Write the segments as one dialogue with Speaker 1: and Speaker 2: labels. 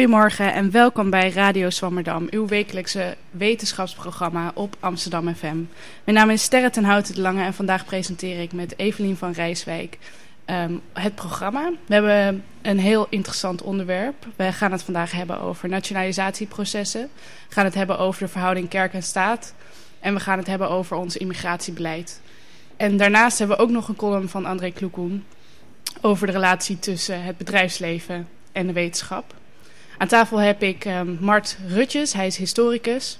Speaker 1: Goedemorgen en welkom bij Radio Zwammerdam, uw wekelijkse wetenschapsprogramma op Amsterdam FM. Mijn naam is Sterre ten Houten de Lange en vandaag presenteer ik met Evelien van Rijswijk ehm, het programma. We hebben een heel interessant onderwerp. We gaan het vandaag hebben over nationalisatieprocessen. We gaan het hebben over de verhouding kerk en staat. En we gaan het hebben over ons immigratiebeleid. En daarnaast hebben we ook nog een column van André Kloekoen over de relatie tussen het bedrijfsleven en de wetenschap. Aan tafel heb ik um, Mart Rutjes, hij is historicus.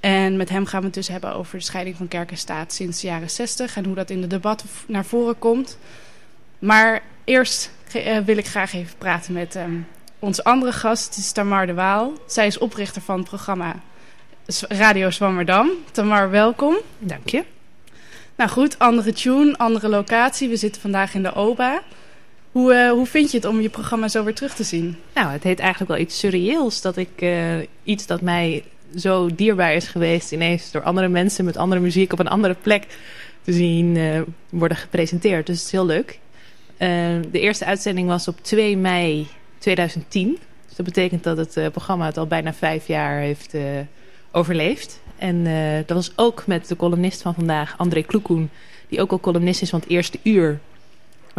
Speaker 1: En met hem gaan we het dus hebben over de scheiding van kerk en staat sinds de jaren 60 en hoe dat in de debatten naar voren komt. Maar eerst uh, wil ik graag even praten met um, onze andere gast, het is Tamar de Waal. Zij is oprichter van het programma Radio Zwammerdam. Tamar, welkom.
Speaker 2: Dank je.
Speaker 1: Nou goed, andere tune, andere locatie. We zitten vandaag in de OBA. Hoe, uh, hoe vind je het om je programma zo weer terug te zien?
Speaker 2: Nou, het heet eigenlijk wel iets surreëels. Dat ik uh, iets dat mij zo dierbaar is geweest... ineens door andere mensen met andere muziek op een andere plek te zien uh, worden gepresenteerd. Dus het is heel leuk. de eerste uitzending was op 2 mei 2010. Dus dat betekent dat het programma het al bijna vijf jaar heeft overleefd. En dat was ook met de columnist van vandaag, André Kloekoen... die ook al columnist is van het eerste uur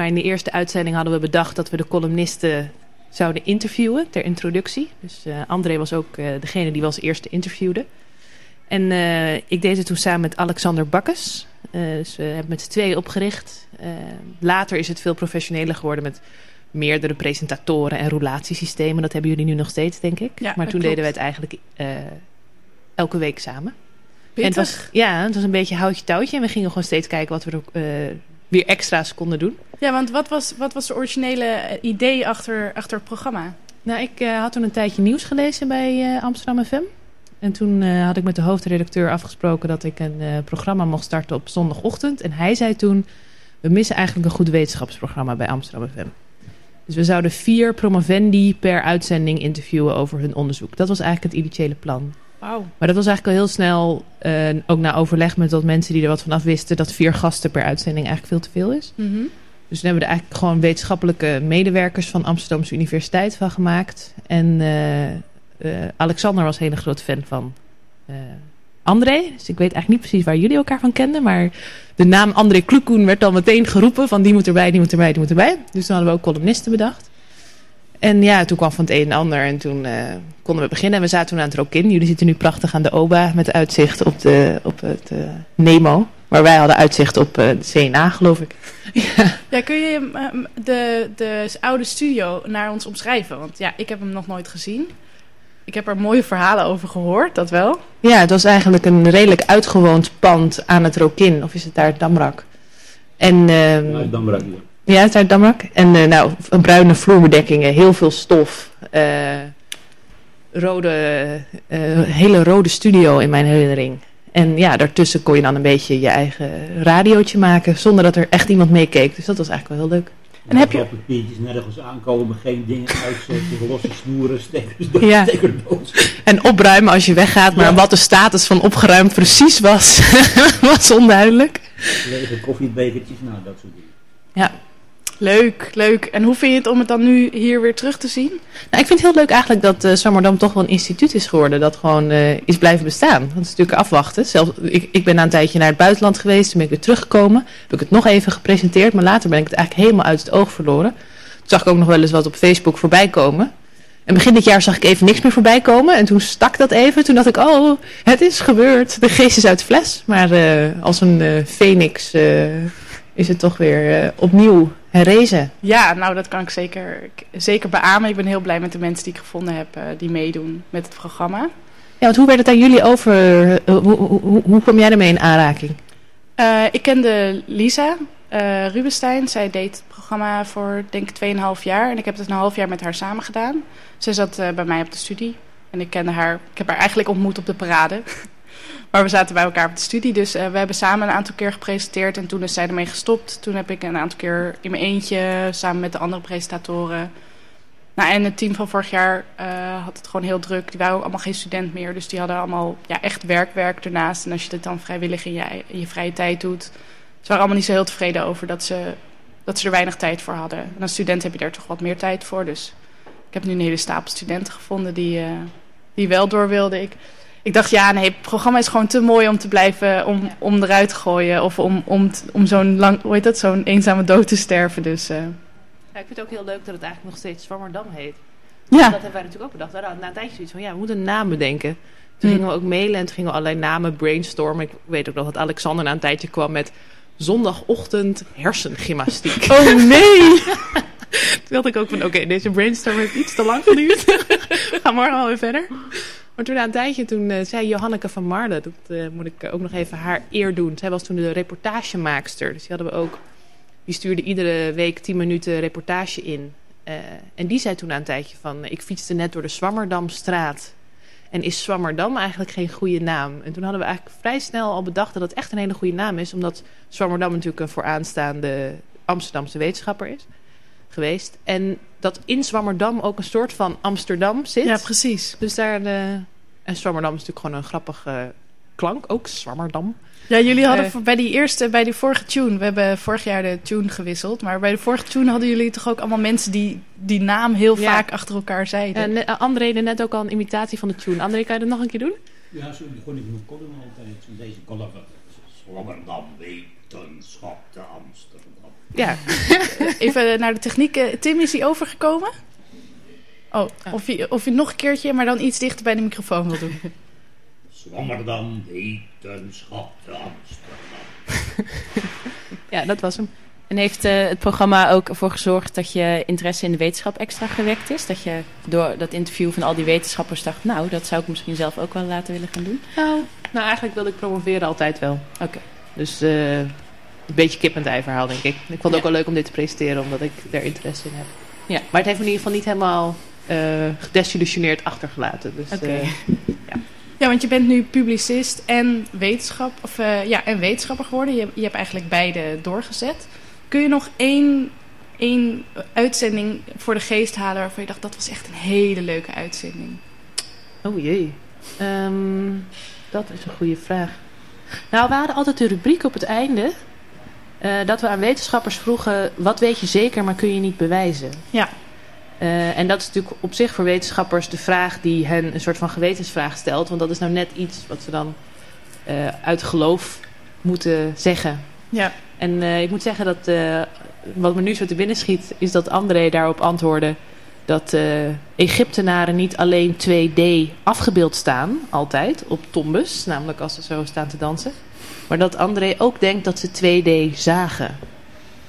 Speaker 2: maar in de eerste uitzending hadden we bedacht dat we de columnisten zouden interviewen ter introductie. Dus uh, André was ook uh, degene die we als eerste interviewde. En uh, ik deed het toen samen met Alexander Bakkes. dus we hebben met z'n tweeën opgericht. later is het veel professioneler geworden met meerdere presentatoren en roulatiesystemen. Dat hebben jullie nu nog steeds, denk ik.
Speaker 1: Ja,
Speaker 2: maar toen
Speaker 1: klopt.
Speaker 2: deden we het eigenlijk elke week samen.
Speaker 1: Pittig.
Speaker 2: En het was, ja, het was een beetje houtje touwtje. En we gingen gewoon steeds kijken wat we er weer extra's konden doen.
Speaker 1: Ja, want wat was, wat was de originele idee achter, achter het programma?
Speaker 2: Nou, ik uh, had toen een tijdje nieuws gelezen bij uh, Amsterdam FM. En toen uh, had ik met de hoofdredacteur afgesproken dat ik een programma mocht starten op zondagochtend. En hij zei toen, we missen eigenlijk een goed wetenschapsprogramma bij Amsterdam FM. Dus we zouden vier promovendi per uitzending interviewen over hun onderzoek. Dat was eigenlijk het initiële plan.
Speaker 1: Wow.
Speaker 2: Maar dat was eigenlijk al heel snel, uh, ook na overleg met wat mensen die er wat vanaf wisten, dat vier gasten per uitzending eigenlijk veel te veel is.
Speaker 1: Mm -hmm.
Speaker 2: Dus toen hebben we er eigenlijk gewoon wetenschappelijke medewerkers van Amsterdamse Universiteit van gemaakt. En uh, uh, Alexander was een hele grote fan van André. Dus ik weet eigenlijk niet precies waar jullie elkaar van kenden. Maar de naam André Kloekoen werd al meteen geroepen van die moet erbij, die moet erbij, die moet erbij. Dus toen hadden we ook columnisten bedacht. En ja, toen kwam van het een en ander en toen uh, konden we beginnen. En we zaten toen aan het Rokin. Jullie zitten nu prachtig aan de OBA met uitzicht op, de, op het uh, Nemo. Maar wij hadden uitzicht op uh, de CNA, geloof ik.
Speaker 1: ja. ja, kun je um, de, de oude studio naar ons omschrijven? Want ja, ik heb hem nog nooit gezien. Ik heb er mooie verhalen over gehoord, dat wel.
Speaker 2: Ja, het was eigenlijk een redelijk uitgewoond pand aan het Rokin. Of is het daar Damrak? En,
Speaker 3: ja, Damrak, ja.
Speaker 2: Ja, het is uit Damrak. En uh, nou, bruine vloerbedekkingen, heel veel stof. Uh, rode, uh, hele rode studio in mijn herinnering. En ja, daartussen kon je dan een beetje je eigen radiootje maken, zonder dat er echt iemand meekeek. Dus dat was eigenlijk wel heel leuk.
Speaker 3: En, en heb je papiertjes nergens aankomen, geen dingen uitzetten, losse snoeren, stekers,
Speaker 2: ja.
Speaker 3: stekerdoos.
Speaker 2: En opruimen als je weggaat, maar ja. wat de status van opgeruimd precies was, was onduidelijk.
Speaker 3: Lege koffiebekertjes, nou dat soort dingen.
Speaker 2: Ja,
Speaker 1: Leuk, leuk. En hoe vind je het om het dan nu hier weer terug te zien?
Speaker 2: Nou, ik vind het heel leuk eigenlijk dat uh, toch wel een instituut is geworden. Dat gewoon uh, is blijven bestaan. Dat is natuurlijk afwachten. Zelf, ik, ik ben na een tijdje naar het buitenland geweest. Toen ben ik weer teruggekomen. Heb ik het nog even gepresenteerd. Maar later ben ik het eigenlijk helemaal uit het oog verloren. Toen zag ik ook nog wel eens wat op Facebook voorbij komen. En begin dit jaar zag ik even niks meer voorbij komen. En toen stak dat even. Toen dacht ik, oh, het is gebeurd. De geest is uit de fles. Maar uh, als een phoenix is het toch weer opnieuw herrezen.
Speaker 1: Ja, nou dat kan ik zeker, zeker beamen. Ik ben heel blij met de mensen die ik gevonden heb uh, die meedoen met het programma.
Speaker 2: Ja, want hoe werd het aan jullie over? Uh, hoe, hoe, hoe kwam jij ermee in aanraking?
Speaker 1: Uh, ik kende Lisa Rubenstein. Zij deed het programma voor denk ik 2,5 jaar. En ik heb het een half jaar met haar samen gedaan. Zij zat bij mij op de studie. En ik kende haar, ik heb haar eigenlijk ontmoet op de parade. Maar we zaten bij elkaar op de studie, dus uh, we hebben samen een aantal keer gepresenteerd. En toen is zij ermee gestopt. Toen heb ik een aantal keer in mijn eentje, samen met de andere presentatoren. Nou, en het team van vorig jaar uh, had het gewoon heel druk. Die waren ook allemaal geen student meer. Dus die hadden allemaal ja, echt werkwerk ernaast. En als je dit dan vrijwillig in je, je vrije tijd doet. Ze waren allemaal niet zo heel tevreden over dat ze, dat ze er weinig tijd voor hadden. En als student heb je er toch wat meer tijd voor. Dus ik heb nu een hele stapel studenten gevonden die, uh, die wel door wilden. Ik, ik dacht, ja, nee, het programma is gewoon te mooi om te blijven, om, ja. om eruit te gooien. Of om, om, om zo'n lang, hoe heet dat, zo'n eenzame dood te sterven. Dus, uh.
Speaker 2: ja, ik vind het ook heel leuk dat het eigenlijk nog steeds Zwammerdam heet.
Speaker 1: Ja.
Speaker 2: Dat hebben wij natuurlijk ook bedacht. Hadden na een tijdje zoiets van, ja, we moeten een naam bedenken. Toen
Speaker 1: Hm.
Speaker 2: gingen we ook mailen en toen gingen we allerlei namen brainstormen. Ik weet ook nog dat Alexander na een tijdje kwam met zondagochtend hersengymnastiek.
Speaker 1: Oh nee!
Speaker 2: Toen dacht ik ook van, oké, deze brainstorm heeft iets te lang geduurd. We gaan morgen wel weer verder. Maar toen na een tijdje, toen uh, zei Johanneke van Marle, dat uh, moet ik ook nog even haar eer doen. Zij was toen de reportagemaakster. Dus die hadden we ook, die stuurde iedere week 10 minuten reportage in. Uh, en die zei toen na een tijdje van, ik fietste net door de Zwammerdamstraat. En is Zwammerdam eigenlijk geen goede naam? En toen hadden we eigenlijk vrij snel al bedacht dat het echt een hele goede naam is. Omdat Zwammerdam natuurlijk een vooraanstaande Amsterdamse wetenschapper is geweest. En dat in Zwammerdam ook een soort van Amsterdam zit.
Speaker 1: Ja, precies.
Speaker 2: Dus daar de... En Zwammerdam is natuurlijk gewoon een grappige klank. Ook Zwammerdam.
Speaker 1: Ja, jullie hadden uh, bij die eerste, bij die vorige tune, we hebben vorig jaar de tune gewisseld, maar bij de vorige tune hadden jullie toch ook allemaal mensen die die naam heel ja. vaak achter elkaar zeiden.
Speaker 2: En uh, André deed net ook al een imitatie van de tune. André, kan je dat nog een keer doen?
Speaker 3: Ja, zo begon ik mijn column altijd. Deze column. Zwammerdam, wetenschap, de Amsterdam.
Speaker 1: Ja, even naar de techniek. Tim, is hij overgekomen? Oh, ja. of, je, of je nog een keertje, maar dan iets dichter bij de microfoon wil doen.
Speaker 3: Zwammerdam, wetenschap, Amsterdam.
Speaker 2: ja, dat was hem.
Speaker 4: En heeft uh, het programma ook ervoor gezorgd dat je interesse in de wetenschap extra gewekt is? Dat je door dat interview van al die wetenschappers dacht, nou, dat zou ik misschien zelf ook wel laten willen gaan doen?
Speaker 2: Nou, nou eigenlijk wilde ik promoveren altijd wel.
Speaker 4: Oké. Okay.
Speaker 2: Dus uh, een beetje kip en ei verhaal, denk ik. Ik vond het ja. ook wel leuk om dit te presenteren, omdat ik er interesse in heb. Ja, maar het heeft me in ieder geval niet helemaal uh, gedesillusioneerd achtergelaten. Dus,
Speaker 1: Oké. Okay. ja. ja, want je bent nu publicist en, wetenschap, of, uh, ja, en wetenschapper geworden. Je, je hebt eigenlijk beide doorgezet. Kun je nog één, één uitzending voor de geest halen waarvan je dacht dat was echt een hele leuke uitzending?
Speaker 2: Oh jee. Um, dat is een goede vraag. Nou, we hadden altijd de rubriek op het einde. Uh, dat we aan wetenschappers vroegen: wat weet je zeker, maar kun je niet bewijzen?
Speaker 1: Ja.
Speaker 2: Uh, en dat is natuurlijk op zich voor wetenschappers de vraag die hen een soort van gewetensvraag stelt. Want dat is nou net iets wat ze dan uh, uit geloof moeten zeggen.
Speaker 1: Ja.
Speaker 2: En ik moet zeggen dat wat me nu zo te binnen schiet, is dat André daarop antwoordde dat Egyptenaren niet alleen 2D afgebeeld staan, altijd, op tombes, namelijk als ze zo staan te dansen. Maar dat André ook denkt dat ze 2D zagen.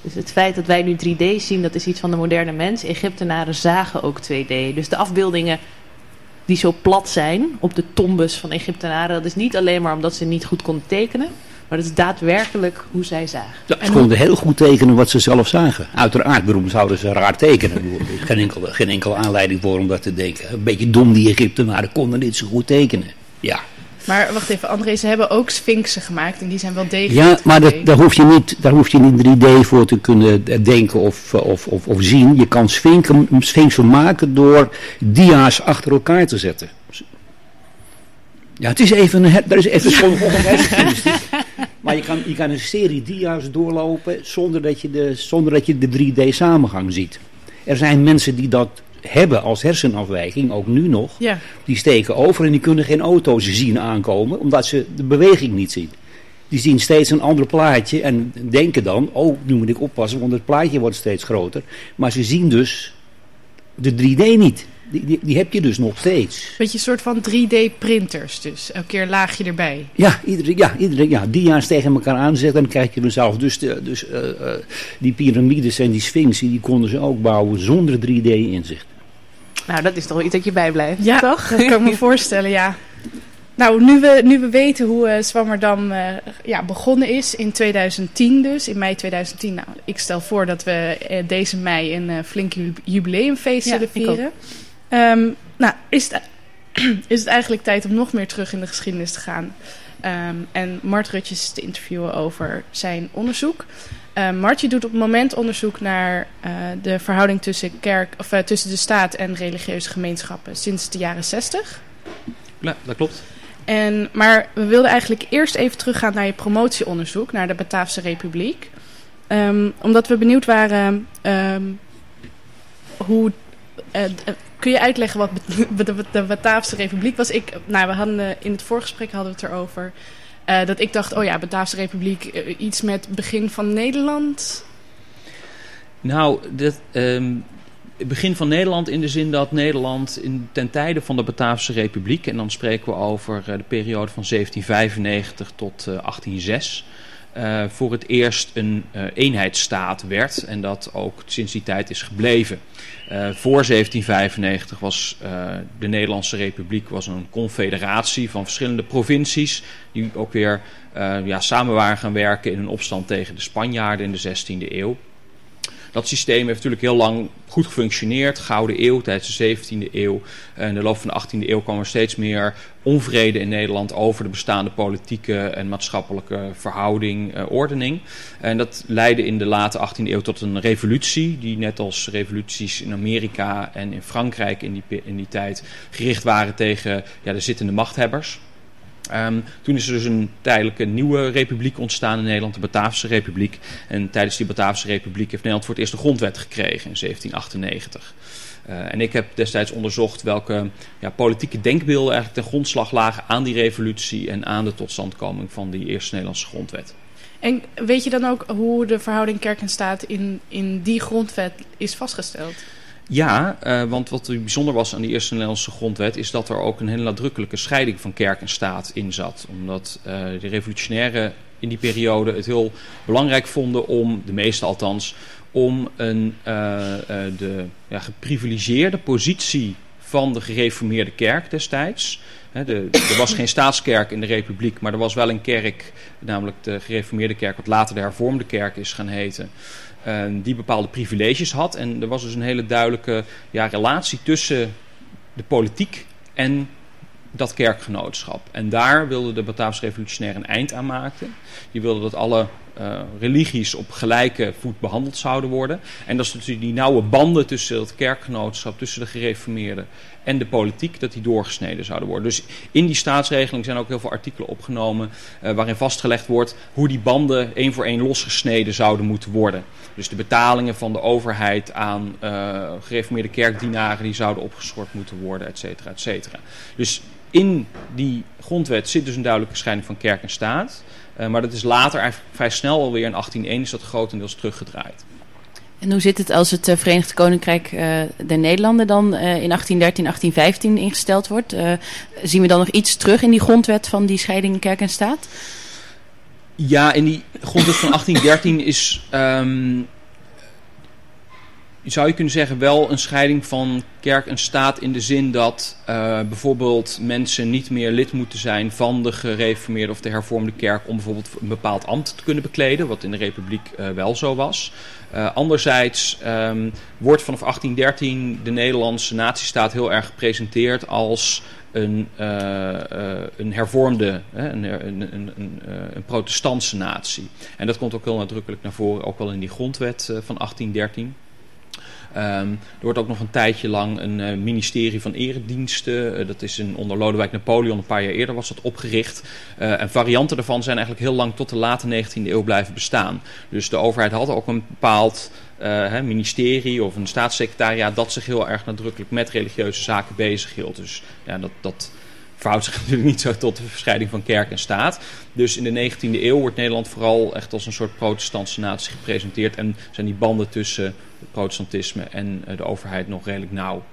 Speaker 2: Dus het feit dat wij nu 3D zien, dat is iets van de moderne mens. Egyptenaren zagen ook 2D. Dus de afbeeldingen die zo plat zijn op de tombes van Egyptenaren... dat is niet alleen maar omdat ze niet goed konden tekenen... maar dat is daadwerkelijk hoe zij zagen.
Speaker 3: Ja, ze konden heel goed tekenen wat ze zelf zagen. Uiteraard, waarom zouden ze raar tekenen? Geen enkele, geen enkele aanleiding voor om dat te denken. Een beetje dom, die Egyptenaren konden niet zo goed tekenen. Ja.
Speaker 1: Maar wacht even, André, ze hebben ook sphinxen gemaakt en die zijn wel degelijk.
Speaker 3: Ja, maar dat, daar, hoef je niet, daar hoef je niet 3D voor te kunnen denken of, of, of, of zien. Je kan sphinxen, sphinxen maken door dia's achter elkaar te zetten. Ja, het is even, er is even zo'n Maar je kan, je kan een serie dia's doorlopen zonder dat je de, zonder dat je de 3D samengang ziet. Er zijn mensen die dat hebben als hersenafwijking, ook nu nog,
Speaker 1: ja.
Speaker 3: die steken over en die kunnen geen auto's zien aankomen, omdat ze de beweging niet zien. Die zien steeds een ander plaatje en denken dan, oh, nu moet ik oppassen, want het plaatje wordt steeds groter. Maar ze zien dus de 3D niet. Die, die, die heb je dus nog steeds.
Speaker 1: Beetje een soort van 3D-printers dus. Elke keer laag je erbij.
Speaker 3: Ja, iedere, ja, iedere, ja dia's tegen elkaar aanzetten en dan krijg je er zelf. Dus, de, dus uh, uh, die piramides en die sphinxen, die konden ze ook bouwen zonder 3D-inzicht.
Speaker 2: Nou, dat is toch iets dat je bijblijft,
Speaker 1: ja,
Speaker 2: toch?
Speaker 1: dat kan ik me voorstellen, ja. Nou, nu we, nu we weten hoe uh, Zwammerdam uh, ja, begonnen is, in 2010 dus, in mei 2010. Nou, ik stel voor dat we uh, deze mei een flink jubileumfeest
Speaker 2: ja,
Speaker 1: zullen vieren. Um, nou, is het, is het eigenlijk tijd om nog meer terug in de geschiedenis te gaan. Um, en Mart Rutjes te interviewen over zijn onderzoek. Uh, Martje doet op het moment onderzoek naar uh, de verhouding tussen, kerk, of, uh, tussen de staat en religieuze gemeenschappen sinds de jaren 60.
Speaker 5: Ja, dat klopt.
Speaker 1: En, maar we wilden eigenlijk eerst even teruggaan naar je promotieonderzoek naar de Bataafse Republiek. Um, omdat we benieuwd waren um, hoe kun je uitleggen wat de, Bataafse Republiek was? Ik, nou, we hadden, in het voorgesprek hadden we het erover. Uh, dat ik dacht, oh ja, Bataafse Republiek, iets met begin van Nederland.
Speaker 5: Nou, het begin van Nederland in de zin dat Nederland in, ten tijde van de Bataafse Republiek, en dan spreken we over de periode van 1795 tot uh, 1806, uh, voor het eerst een uh, eenheidsstaat werd en dat ook sinds die tijd is gebleven. Uh, voor 1795 was de Nederlandse Republiek was een confederatie van verschillende provincies die ook weer ja, samen waren gaan werken in een opstand tegen de Spanjaarden in de 16e eeuw. Dat systeem heeft natuurlijk heel lang goed gefunctioneerd. Gouden eeuw tijdens de 17e eeuw. In de loop van de 18e eeuw kwam er steeds meer onvrede in Nederland over de bestaande politieke en maatschappelijke verhouding, uh, ordening. En dat leidde in de late 18e eeuw tot een revolutie, die net als revoluties in Amerika en in Frankrijk in die, in die tijd gericht waren tegen ja, de zittende machthebbers. Um, toen is er dus een tijdelijke nieuwe republiek ontstaan in Nederland, de Bataafse Republiek. En tijdens die Bataafse Republiek heeft Nederland voor het eerst de grondwet gekregen in 1798. Uh, en ik heb destijds onderzocht welke ja, politieke denkbeelden eigenlijk ten grondslag lagen aan die revolutie en aan de totstandkoming van die eerste Nederlandse grondwet.
Speaker 1: En weet je dan ook hoe de verhouding kerk en staat in, in die grondwet is vastgesteld?
Speaker 5: Ja, uh, want wat bijzonder was aan die eerste Nederlandse grondwet is dat er ook een hele nadrukkelijke scheiding van kerk en staat in zat. Omdat uh, de revolutionairen in die periode het heel belangrijk vonden om, de meeste althans, om een, uh, de ja, geprivilegeerde positie van de gereformeerde kerk destijds. Er was geen staatskerk in de republiek, maar er was wel een kerk, namelijk de gereformeerde kerk, wat later de hervormde kerk is gaan heten. Uh, die bepaalde privileges had. En er was dus een hele duidelijke ja, relatie tussen de politiek en dat kerkgenootschap. En daar wilde de Bataafse revolutionair een eind aan maken. Die wilde dat alle uh, religies op gelijke voet behandeld zouden worden. En dat is natuurlijk die nauwe banden tussen het kerkgenootschap, tussen de gereformeerden en de politiek, dat die doorgesneden zouden worden. Dus in die staatsregeling zijn ook heel veel artikelen opgenomen uh, waarin vastgelegd wordt hoe die banden één voor één losgesneden zouden moeten worden. Dus de betalingen van de overheid aan uh, gereformeerde kerkdienaren die zouden opgeschort moeten worden, et cetera, et cetera. Dus in die grondwet zit dus een duidelijke scheiding van kerk en staat. Uh, maar dat is later eigenlijk vrij snel alweer in 1801 is dat grotendeels teruggedraaid.
Speaker 4: En hoe zit het als het uh, Verenigd Koninkrijk uh, der Nederlanden dan in 1813, 1815 ingesteld wordt? zien we dan nog iets terug in die grondwet van die scheiding kerk en staat?
Speaker 5: Ja, in die grondwet van 1813 is um, zou je kunnen zeggen, wel een scheiding van kerk en staat in de zin dat uh, bijvoorbeeld mensen niet meer lid moeten zijn van de gereformeerde of de hervormde kerk om bijvoorbeeld een bepaald ambt te kunnen bekleden, wat in de republiek uh, wel zo was. Uh, anderzijds um, wordt vanaf 1813 de Nederlandse natiestaat heel erg gepresenteerd als een, een hervormde, een, een, een, een, protestantse natie. En dat komt ook heel nadrukkelijk naar voren, ook wel in die grondwet van 1813. Um, er wordt ook nog een tijdje lang een uh, ministerie van erediensten. Uh, dat is in, onder Lodewijk Napoleon, een paar jaar eerder was dat opgericht. Uh, en varianten daarvan zijn eigenlijk heel lang tot de late 19e eeuw blijven bestaan. Dus de overheid had ook een bepaald ministerie of een staatssecretariaat dat zich heel erg nadrukkelijk met religieuze zaken bezighield. Dus ja, dat... dat verhoudt zich natuurlijk niet zo tot de verscheiding van kerk en staat. Dus in de 19e eeuw wordt Nederland vooral echt als een soort protestantse natie gepresenteerd. En zijn die banden tussen het protestantisme en uh, de overheid nog redelijk nauw.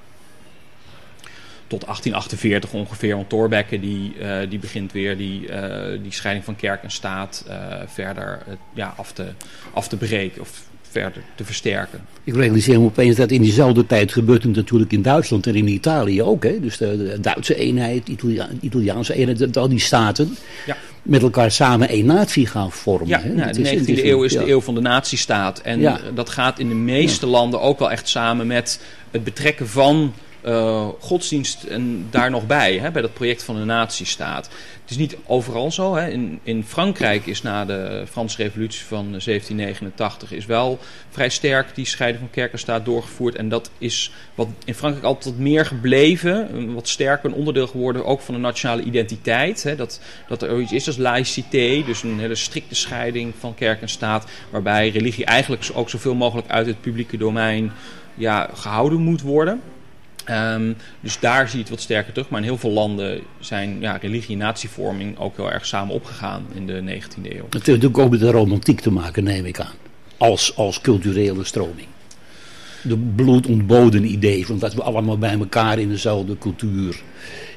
Speaker 5: Tot 1848 ongeveer, want Thorbecke die, uh, die begint weer die, uh, die scheiding van kerk en staat verder ja, af, te, af te breken. Of verder te versterken.
Speaker 3: Ik realiseer me opeens dat in diezelfde tijd gebeurt het natuurlijk in Duitsland en in Italië ook. Hè? Dus de, de Duitse eenheid, Italia Italiaanse eenheid, al die staten ja. met elkaar samen één natie gaan vormen.
Speaker 5: Ja,
Speaker 3: hè?
Speaker 5: Nou, de 19e eeuw is ja. de eeuw van de natiestaat. En dat gaat in de meeste landen ook wel echt samen met het betrekken van uh, godsdienst en daar nog bij, hè, bij dat project van de natiestaat. Het is niet overal zo. Hè. In, in Frankrijk is na de Franse revolutie van 1789 is wel vrij sterk die scheiding van kerk en staat doorgevoerd. En dat is wat in Frankrijk altijd meer gebleven, wat sterker een onderdeel geworden ook van de nationale identiteit. Hè. Dat, dat er iets is als laïcité, dus een hele strikte scheiding van kerk en staat, waarbij religie eigenlijk ook zoveel mogelijk uit het publieke domein ja, gehouden moet worden. Ehm, dus daar zie je het wat sterker terug. Maar in heel veel landen zijn ja, religie en natievorming ook heel erg samen opgegaan in de 19e eeuw.
Speaker 3: Dat heeft natuurlijk ook met de romantiek te maken, neem ik aan. Als, als culturele stroming. De bloedontboden idee van dat we allemaal bij elkaar in dezelfde cultuur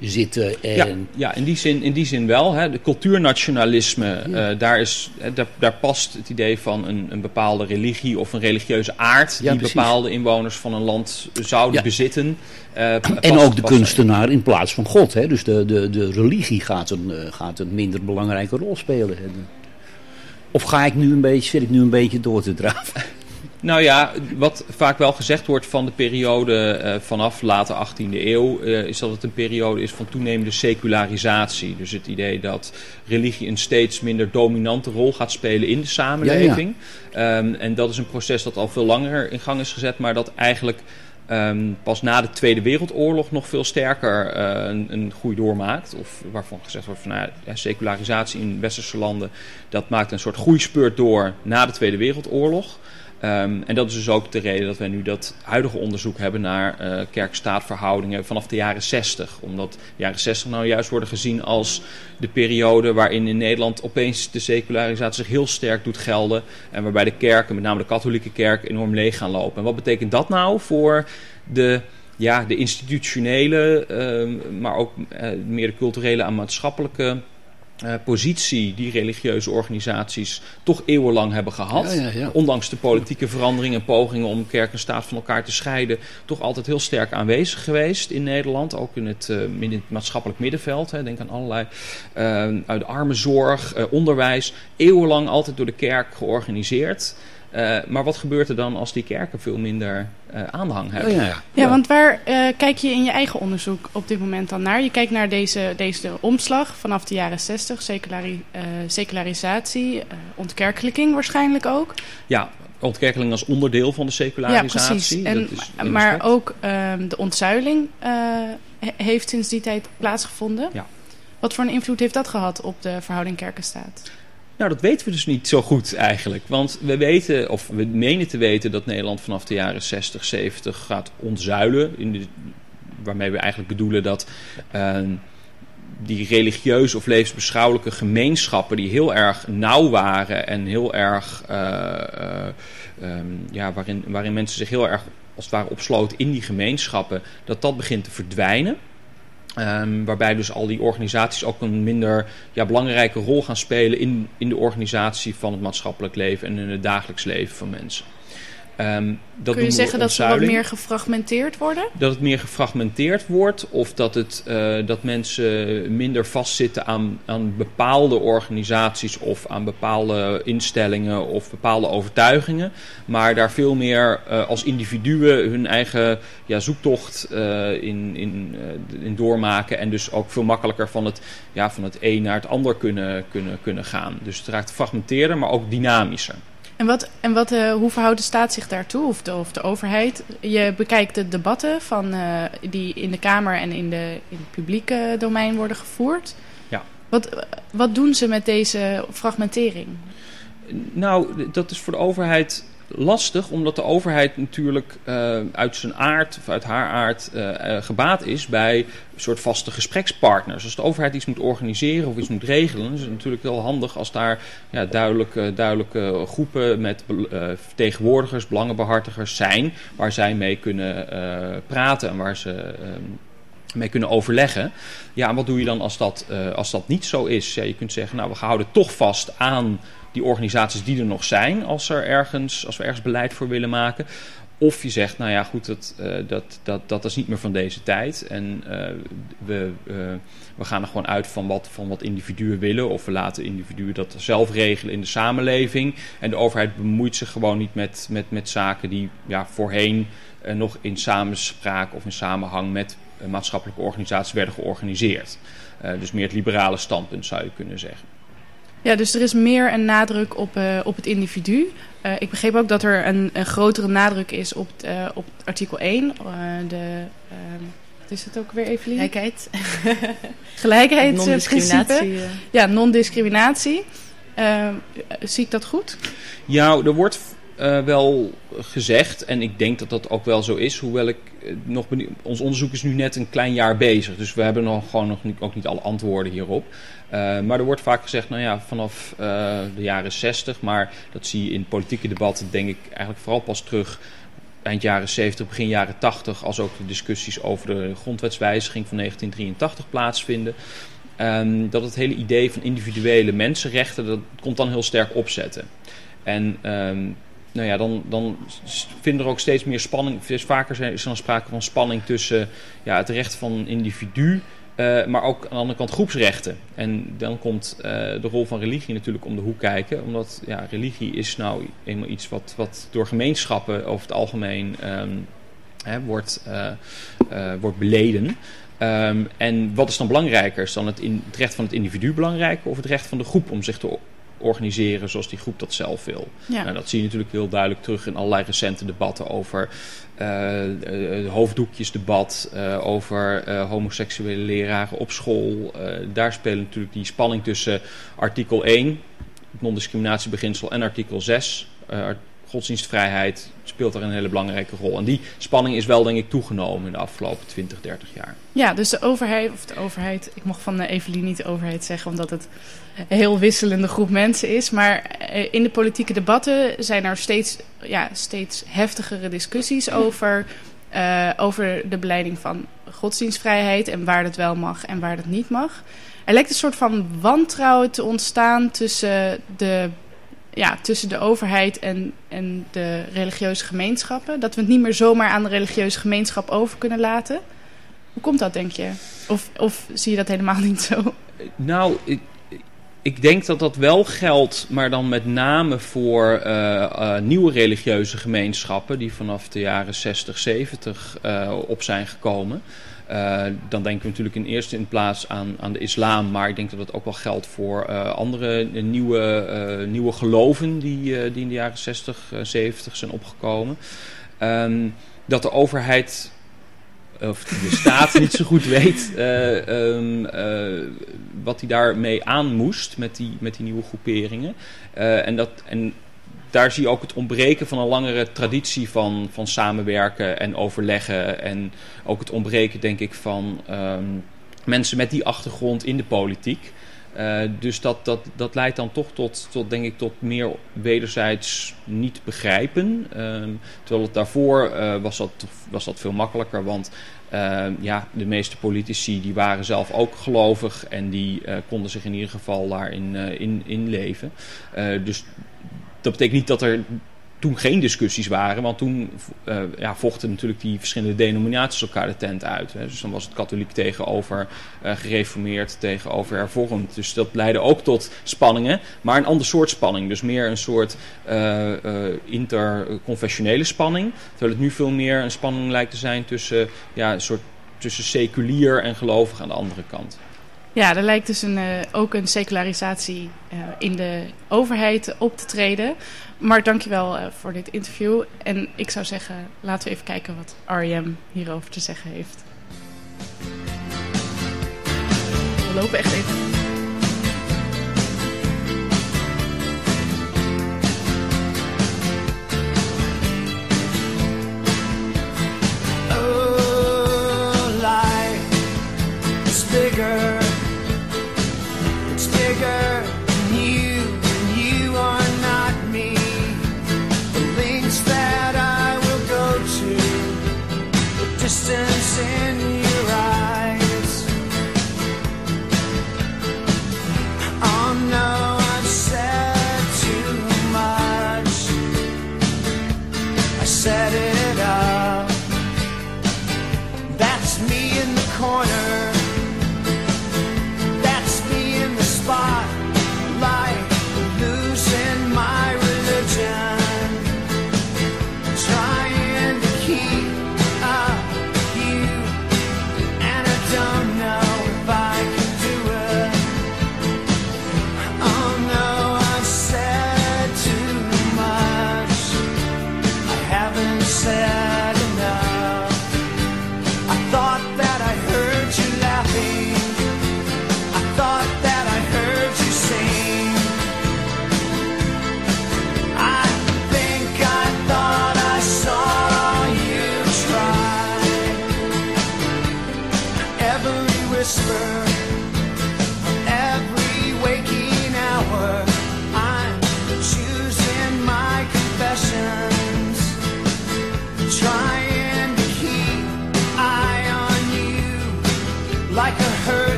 Speaker 3: zitten. En...
Speaker 5: Ja, ja in, die zin, in die zin wel. Hè. De cultuurnationalisme, eh, daar, is, daar, daar past het idee van een, een bepaalde religie of een religieuze aard...
Speaker 3: Ja,
Speaker 5: die
Speaker 3: precies.
Speaker 5: bepaalde inwoners van een land zouden bezitten. eh,
Speaker 3: En ook de kunstenaar in plaats van God. Hè? Dus de, de, de religie gaat een, eh, gaat een minder belangrijke rol spelen. Of ga ik nu een beetje, zit ik nu een beetje door te draven?
Speaker 5: Nou ja, wat vaak wel gezegd wordt van de periode eh, vanaf late 18e eeuw, eh, is dat het een periode is van toenemende secularisatie. Dus het idee dat religie een steeds minder dominante rol gaat spelen in de samenleving. Ehm, en dat is een proces dat al veel langer in gang is gezet, maar dat eigenlijk ehm, pas na de Tweede Wereldoorlog nog veel sterker eh, een, een groei doormaakt. Of waarvan gezegd wordt van nou, ja, secularisatie in westerse landen, dat maakt een soort groeispurt door na de Tweede Wereldoorlog. Ehm, en dat is dus ook de reden dat wij nu dat huidige onderzoek hebben naar eh kerk-staatverhoudingen vanaf de jaren 60. Omdat de jaren 60 nou juist worden gezien als de periode waarin in Nederland opeens de secularisatie zich heel sterk doet gelden. En waarbij de kerken, met name de katholieke kerk, enorm leeg gaan lopen. En wat betekent dat nou voor de, ja, de institutionele, ehm, maar ook eh, meer de culturele en maatschappelijke eh, positie die religieuze organisaties toch eeuwenlang hebben gehad.
Speaker 3: Ja, ja, ja.
Speaker 5: Ondanks de politieke veranderingen en pogingen om kerk en staat van elkaar te scheiden, toch altijd heel sterk aanwezig geweest in Nederland. Ook in het, eh, in het maatschappelijk middenveld. Hè. Denk aan allerlei eh, uit de armenzorg, onderwijs. Eeuwenlang altijd door de kerk georganiseerd. Eh, maar wat gebeurt er dan als die kerken veel minder eh, aanhang hebben?
Speaker 3: Ja, ja, ja.
Speaker 1: Ja, want waar eh, kijk je in je eigen onderzoek op dit moment dan naar? Je kijkt naar deze, deze omslag vanaf de jaren 60, seculari, eh, secularisatie, ontkerkelijking waarschijnlijk ook.
Speaker 5: Ja, ontkerkeling als onderdeel van de
Speaker 1: Ja,
Speaker 5: secularisatie.
Speaker 1: precies. En,
Speaker 5: dat is één
Speaker 1: maar ook ehm, de ontzuiling eh, he- heeft sinds die tijd plaatsgevonden.
Speaker 5: Ja.
Speaker 1: Wat voor een invloed heeft dat gehad op de verhouding kerk-staat?
Speaker 5: Nou, dat weten we dus niet zo goed eigenlijk. Want we weten, of we menen te weten, dat Nederland vanaf de jaren 60, 70 gaat ontzuilen. In de, waarmee we eigenlijk bedoelen dat eh, die religieuze of levensbeschouwelijke gemeenschappen, die heel erg nauw waren en heel erg, eh, eh, ehm, ja, waarin, waarin mensen zich heel erg als het ware opsloten in die gemeenschappen, dat dat begint te verdwijnen. Ehm, waarbij dus al die organisaties ook een minder ja, belangrijke rol gaan spelen in, in de organisatie van het maatschappelijk leven en in het dagelijks leven van mensen. Ehm, dat
Speaker 1: Kun je zeggen dat ze wat meer gefragmenteerd worden?
Speaker 5: Dat het meer gefragmenteerd wordt of dat, het, eh, dat mensen minder vastzitten aan, aan bepaalde organisaties of aan bepaalde instellingen of bepaalde overtuigingen. Maar daar veel meer eh, als individuen hun eigen ja, zoektocht eh, in, in, in doormaken. En dus ook veel makkelijker van het, ja, van het een naar het ander kunnen, kunnen, kunnen gaan. Dus het raakt gefragmenteerder, maar ook dynamischer.
Speaker 1: En, wat, en wat, eh, hoe verhoudt de staat zich daartoe, of de, of de overheid? Je bekijkt de debatten van, eh, die in de Kamer en in, de, in het publieke domein worden gevoerd.
Speaker 5: Ja.
Speaker 1: Wat, wat doen ze met deze fragmentering?
Speaker 5: Nou, dat is voor de overheid lastig, omdat de overheid natuurlijk eh, uit zijn aard of uit haar aard eh, eh, gebaat is bij een soort vaste gesprekspartners. Als de overheid iets moet organiseren of iets moet regelen, is het natuurlijk heel handig als daar ja, duidelijke, duidelijke groepen met vertegenwoordigers, belangenbehartigers zijn, waar zij mee kunnen praten en waar ze. ehm, mee kunnen overleggen. Ja, en wat doe je dan als dat, als dat niet zo is? Ja, je kunt zeggen, nou, we houden toch vast aan die organisaties die er nog zijn, als, er ergens, als we ergens beleid voor willen maken. Of je zegt, nou ja, goed, dat, eh, dat, dat, dat is niet meer van deze tijd. En eh, we, eh, we gaan er gewoon uit van wat, van wat individuen willen. Of we laten individuen dat zelf regelen in de samenleving. En de overheid bemoeit zich gewoon niet met, met, met zaken die ja, voorheen nog in samenspraak of in samenhang met maatschappelijke organisaties werden georganiseerd. Dus meer het liberale standpunt zou je kunnen zeggen.
Speaker 1: Ja, dus er is meer een nadruk op, eh, op het individu. Eh, ik begreep ook dat er een, een grotere nadruk is op, eh, op artikel 1. eh, de, ehm, wat is het ook weer, Evelien?
Speaker 4: Gelijkheid,
Speaker 1: Gelijkheidsprincipe.
Speaker 4: non-discriminatie.
Speaker 1: Ja, non-discriminatie. Eh, zie ik dat goed?
Speaker 5: Ja, er wordt eh, wel gezegd. En ik denk dat dat ook wel zo is. Hoewel ik eh, nog benieuwd- Ons onderzoek is nu net een klein jaar bezig. Dus we hebben nog gewoon nog niet, ook niet alle antwoorden hierop. Eh, maar er wordt vaak gezegd, nou ja, vanaf de jaren 60. Maar dat zie je in politieke debatten, denk ik, eigenlijk vooral pas terug eind jaren 70, begin jaren 80, als ook de discussies over de grondwetswijziging van 1983 plaatsvinden. Ehm, dat het hele idee van individuele mensenrechten, dat komt dan heel sterk opzetten. En ehm, nou ja, dan, dan vinden er ook steeds meer spanning, vaker is er dan sprake van spanning tussen ja, het recht van individu, eh, maar ook aan de andere kant groepsrechten. En dan komt eh, de rol van religie natuurlijk om de hoek kijken, omdat ja, religie is nou eenmaal iets wat, wat door gemeenschappen over het algemeen ehm, hè, wordt, eh, eh, wordt beleden. Ehm, en wat is dan belangrijker? Is dan het, in, het recht van het individu belangrijker of het recht van de groep om zich te organiseren zoals die groep dat zelf wil?
Speaker 1: Ja.
Speaker 5: Nou, dat zie je natuurlijk heel duidelijk terug in allerlei recente debatten over eh, eh, hoofddoekjesdebat, eh, over homoseksuele leraren op school. Daar spelen natuurlijk die spanning tussen artikel 1, het non-discriminatiebeginsel, en artikel 6, eh, godsdienstvrijheid, speelt daar een hele belangrijke rol. En die spanning is wel, denk ik, toegenomen in de afgelopen 20, 30 jaar.
Speaker 1: Ja, dus de overheid, of de overheid, ik mocht van eh, Evelien niet de overheid zeggen, omdat het een heel wisselende groep mensen is. Maar eh, in de politieke debatten zijn er steeds, ja, steeds heftigere discussies over, eh, over de beleiding van godsdienstvrijheid en waar dat wel mag en waar dat niet mag. Er lijkt een soort van wantrouwen te ontstaan tussen de, ja, tussen de overheid en, en de religieuze gemeenschappen. Dat we het niet meer zomaar aan de religieuze gemeenschap over kunnen laten. Hoe komt dat, denk je? Of, of zie je dat helemaal niet zo?
Speaker 5: Nou, ik, ik denk dat dat wel geldt, maar dan met name voor eh, eh, nieuwe religieuze gemeenschappen die vanaf de jaren 60, 70 eh, op zijn gekomen. Eh, dan denken we natuurlijk in eerste in plaats aan, aan de islam, maar ik denk dat dat ook wel geldt voor eh, andere eh, nieuwe, nieuwe geloven die, die in de jaren 60, eh, 70 zijn opgekomen. Ehm, dat de overheid of de staat niet zo goed weet eh, ehm, eh, wat hij daarmee aan moest met die, met die nieuwe groeperingen. En, dat, en daar zie je ook het ontbreken van een langere traditie van, van samenwerken en overleggen. En ook het ontbreken, denk ik, van ehm, mensen met die achtergrond in de politiek. Eh, dus dat, dat, dat leidt dan toch tot, tot, denk ik, tot meer wederzijds niet begrijpen. Ehm, terwijl het daarvoor eh, was, dat, was dat veel makkelijker. Want eh, ja, de meeste politici die waren zelf ook gelovig en die eh, konden zich in ieder geval daarin in, in leven. Eh, dus dat betekent niet dat er toen geen discussies waren, want toen uh, ja, vochten natuurlijk die verschillende denominaties elkaar de tent uit. Hè. Dus dan was het katholiek tegenover uh, gereformeerd, tegenover hervormd. Dus dat leidde ook tot spanningen, maar een ander soort spanning. Dus meer een soort uh, interconfessionele spanning. Terwijl het nu veel meer een spanning lijkt te zijn tussen, ja, een soort, tussen seculier en gelovig aan de andere kant.
Speaker 1: Ja, er lijkt dus een, uh, ook een secularisatie uh, in de overheid op te treden. Mark, dankjewel uh, voor dit interview. En ik zou zeggen, laten we even kijken wat R.E.M. hierover te zeggen heeft. We lopen echt even...
Speaker 6: Oh, life is bigger. It's bigger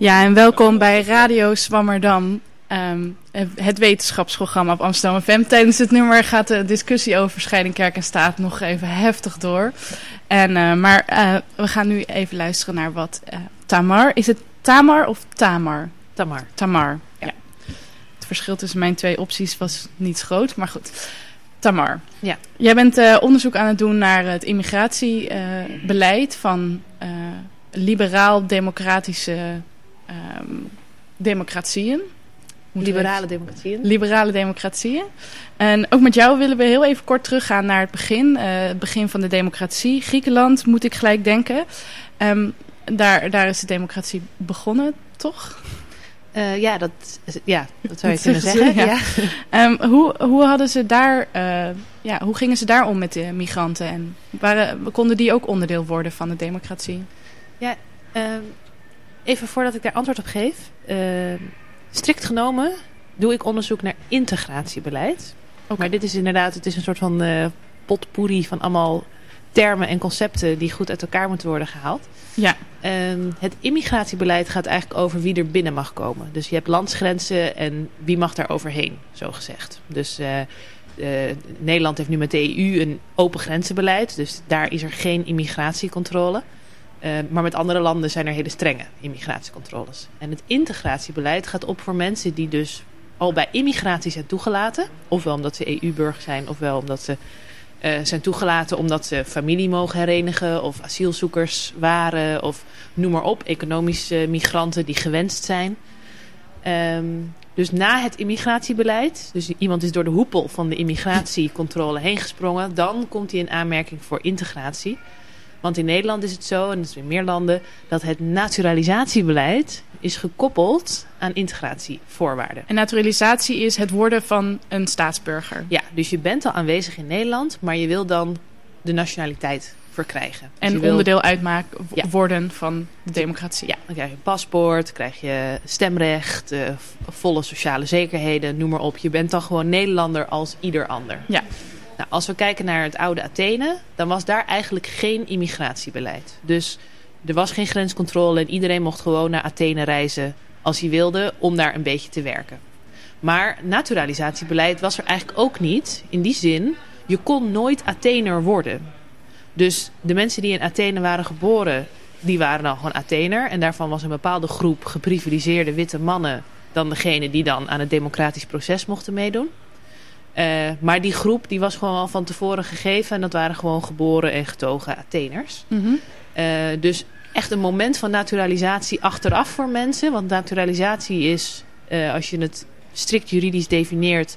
Speaker 1: Ja, en welkom bij Radio Zwammerdam, ehm, het wetenschapsprogramma op Amsterdam FM. Tijdens het nummer gaat de discussie over scheiding kerk en staat nog even heftig door. En, eh, maar eh, we gaan nu even luisteren naar wat eh, Tamar, is het Tamar of Tamar?
Speaker 2: Tamar.
Speaker 1: Tamar, ja. Het verschil tussen mijn twee opties was niet groot, maar goed. Tamar,
Speaker 2: Ja.
Speaker 1: jij bent onderzoek aan het doen naar het immigratiebeleid van liberaal-democratische ehm, democratieën.
Speaker 2: Liberale democratieën.
Speaker 1: liberale democratieën. En ook met jou willen we heel even kort teruggaan naar het begin. eh, het begin van de democratie. Griekenland moet ik gelijk denken. Ehm, daar, daar is de democratie begonnen, toch?
Speaker 2: Eh, ja, dat, ja, dat zou je
Speaker 1: Dat
Speaker 2: kunnen
Speaker 1: zeggen
Speaker 2: zeggen.
Speaker 1: ze,
Speaker 2: ja.
Speaker 1: Ehm, hoe, hoe hadden ze daar, eh, ja, hoe gingen ze daar om met de migranten? En waren, konden die ook onderdeel worden van de democratie?
Speaker 2: Ehm, even voordat ik daar antwoord op geef. ehm, strikt genomen doe ik onderzoek naar integratiebeleid. Maar dit is inderdaad, het is een soort van eh potpourri van allemaal termen en concepten die goed uit elkaar moeten worden gehaald.
Speaker 1: Ja.
Speaker 2: Ehm, het immigratiebeleid gaat eigenlijk over wie er binnen mag komen. Dus je hebt landsgrenzen en wie mag daar overheen, zo gezegd. Dus eh, eh, Nederland heeft nu met de EU een open grenzenbeleid. Dus daar is er geen immigratiecontrole. Eh, maar met andere landen zijn er hele strenge immigratiecontroles. En het integratiebeleid gaat op voor mensen die dus al bij immigratie zijn toegelaten. Ofwel omdat ze EU-burger zijn, ofwel omdat ze eh, zijn toegelaten omdat ze familie mogen herenigen of asielzoekers waren of noem maar op, economische migranten die gewenst zijn. Ehm, dus na het immigratiebeleid, dus iemand is door de hoepel van de immigratiecontrole heen gesprongen, dan komt hij in aanmerking voor integratie. Want in Nederland is het zo, en dat is in meer landen, dat het naturalisatiebeleid is gekoppeld aan integratievoorwaarden.
Speaker 1: En naturalisatie is het worden van een staatsburger.
Speaker 2: Ja, dus je bent al aanwezig in Nederland, maar je wil dan de nationaliteit verkrijgen. Dus
Speaker 1: En
Speaker 2: wil-
Speaker 1: onderdeel uitmaken
Speaker 2: Ja.
Speaker 1: worden van de democratie.
Speaker 2: Ja, dan krijg je een paspoort, krijg je stemrecht, eh, volle sociale zekerheden, noem maar op. Je bent dan gewoon Nederlander als ieder ander.
Speaker 1: Ja.
Speaker 2: Nou, als we kijken naar het oude Athene, dan was daar eigenlijk geen immigratiebeleid. Dus er was geen grenscontrole en iedereen mocht gewoon naar Athene reizen als hij wilde om daar een beetje te werken. Maar naturalisatiebeleid was er eigenlijk ook niet. In die zin, je kon nooit Athener worden. Dus de mensen die in Athene waren geboren, die waren dan gewoon Athener. En daarvan was een bepaalde groep geprivilegeerde witte mannen dan degene die dan aan het democratisch proces mochten meedoen. Eh, maar die groep die was gewoon al van tevoren gegeven en dat waren gewoon geboren en getogen Atheners.
Speaker 1: Mhm.
Speaker 2: Eh, dus echt een moment van naturalisatie achteraf voor mensen. Want naturalisatie is, eh, als je het strikt juridisch definieert,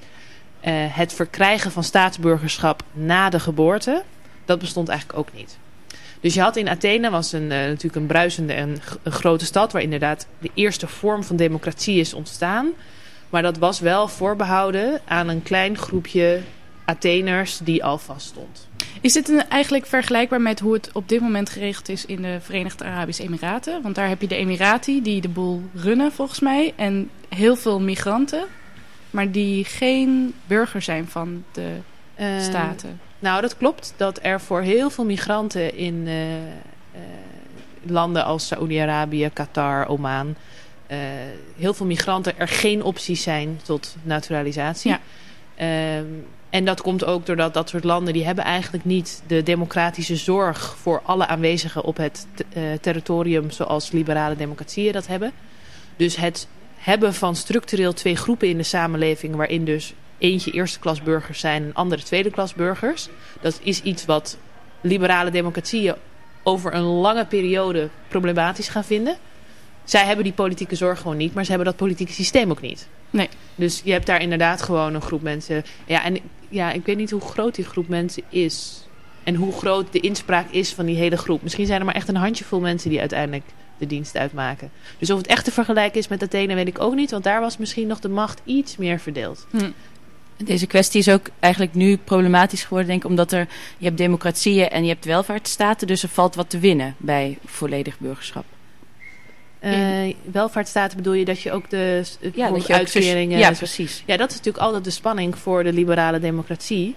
Speaker 2: eh, het verkrijgen van staatsburgerschap na de geboorte. Dat bestond eigenlijk ook niet. Dus je had in Athene, was een, natuurlijk een bruisende en een grote stad... waar inderdaad de eerste vorm van democratie is ontstaan. Maar dat was wel voorbehouden aan een klein groepje Atheners die al vaststond.
Speaker 1: Is dit een, eigenlijk vergelijkbaar met hoe het op dit moment geregeld is in de Verenigde Arabische Emiraten? Want daar heb je de Emirati die de boel runnen volgens mij. En heel veel migranten, maar die geen burger zijn van de
Speaker 2: Eh,
Speaker 1: staten.
Speaker 2: Nou, dat klopt. Dat er voor heel veel migranten in eh, eh, landen als Saoedi-Arabië, Qatar, Oman... eh, heel veel migranten er geen opties zijn tot naturalisatie.
Speaker 1: Ja.
Speaker 2: Ehm, en dat komt ook doordat dat soort landen... die hebben eigenlijk niet de democratische zorg... voor alle aanwezigen op het eh, territorium... zoals liberale democratieën dat hebben. Dus het hebben van structureel twee groepen in de samenleving... waarin dus eentje eerste klas burgers zijn en andere tweede klas burgers. Dat is iets wat liberale democratieën over een lange periode problematisch gaan vinden. Zij hebben die politieke zorg gewoon niet, maar ze hebben dat politieke systeem ook niet.
Speaker 1: Nee.
Speaker 2: Dus je hebt daar inderdaad gewoon een groep mensen. Ja, en ja, ik weet niet hoe groot die groep mensen is. En hoe groot de inspraak is van die hele groep. Misschien zijn er maar echt een handjevol mensen die uiteindelijk de dienst uitmaken. Dus of het echt te vergelijken is met Athene weet ik ook niet. Want daar was misschien nog de macht iets meer verdeeld.
Speaker 1: Hm.
Speaker 4: Deze kwestie is ook eigenlijk nu problematisch geworden, denk ik, omdat er, je hebt democratieën en je hebt welvaartsstaten, dus er valt wat te winnen bij volledig burgerschap.
Speaker 2: Eh, welvaartsstaten bedoel je dat je ook de
Speaker 4: Ja,
Speaker 2: bijvoorbeeld
Speaker 4: dat je
Speaker 2: uitkeringen...
Speaker 4: Ja, precies.
Speaker 2: Ja, dat is natuurlijk altijd de spanning voor de liberale democratie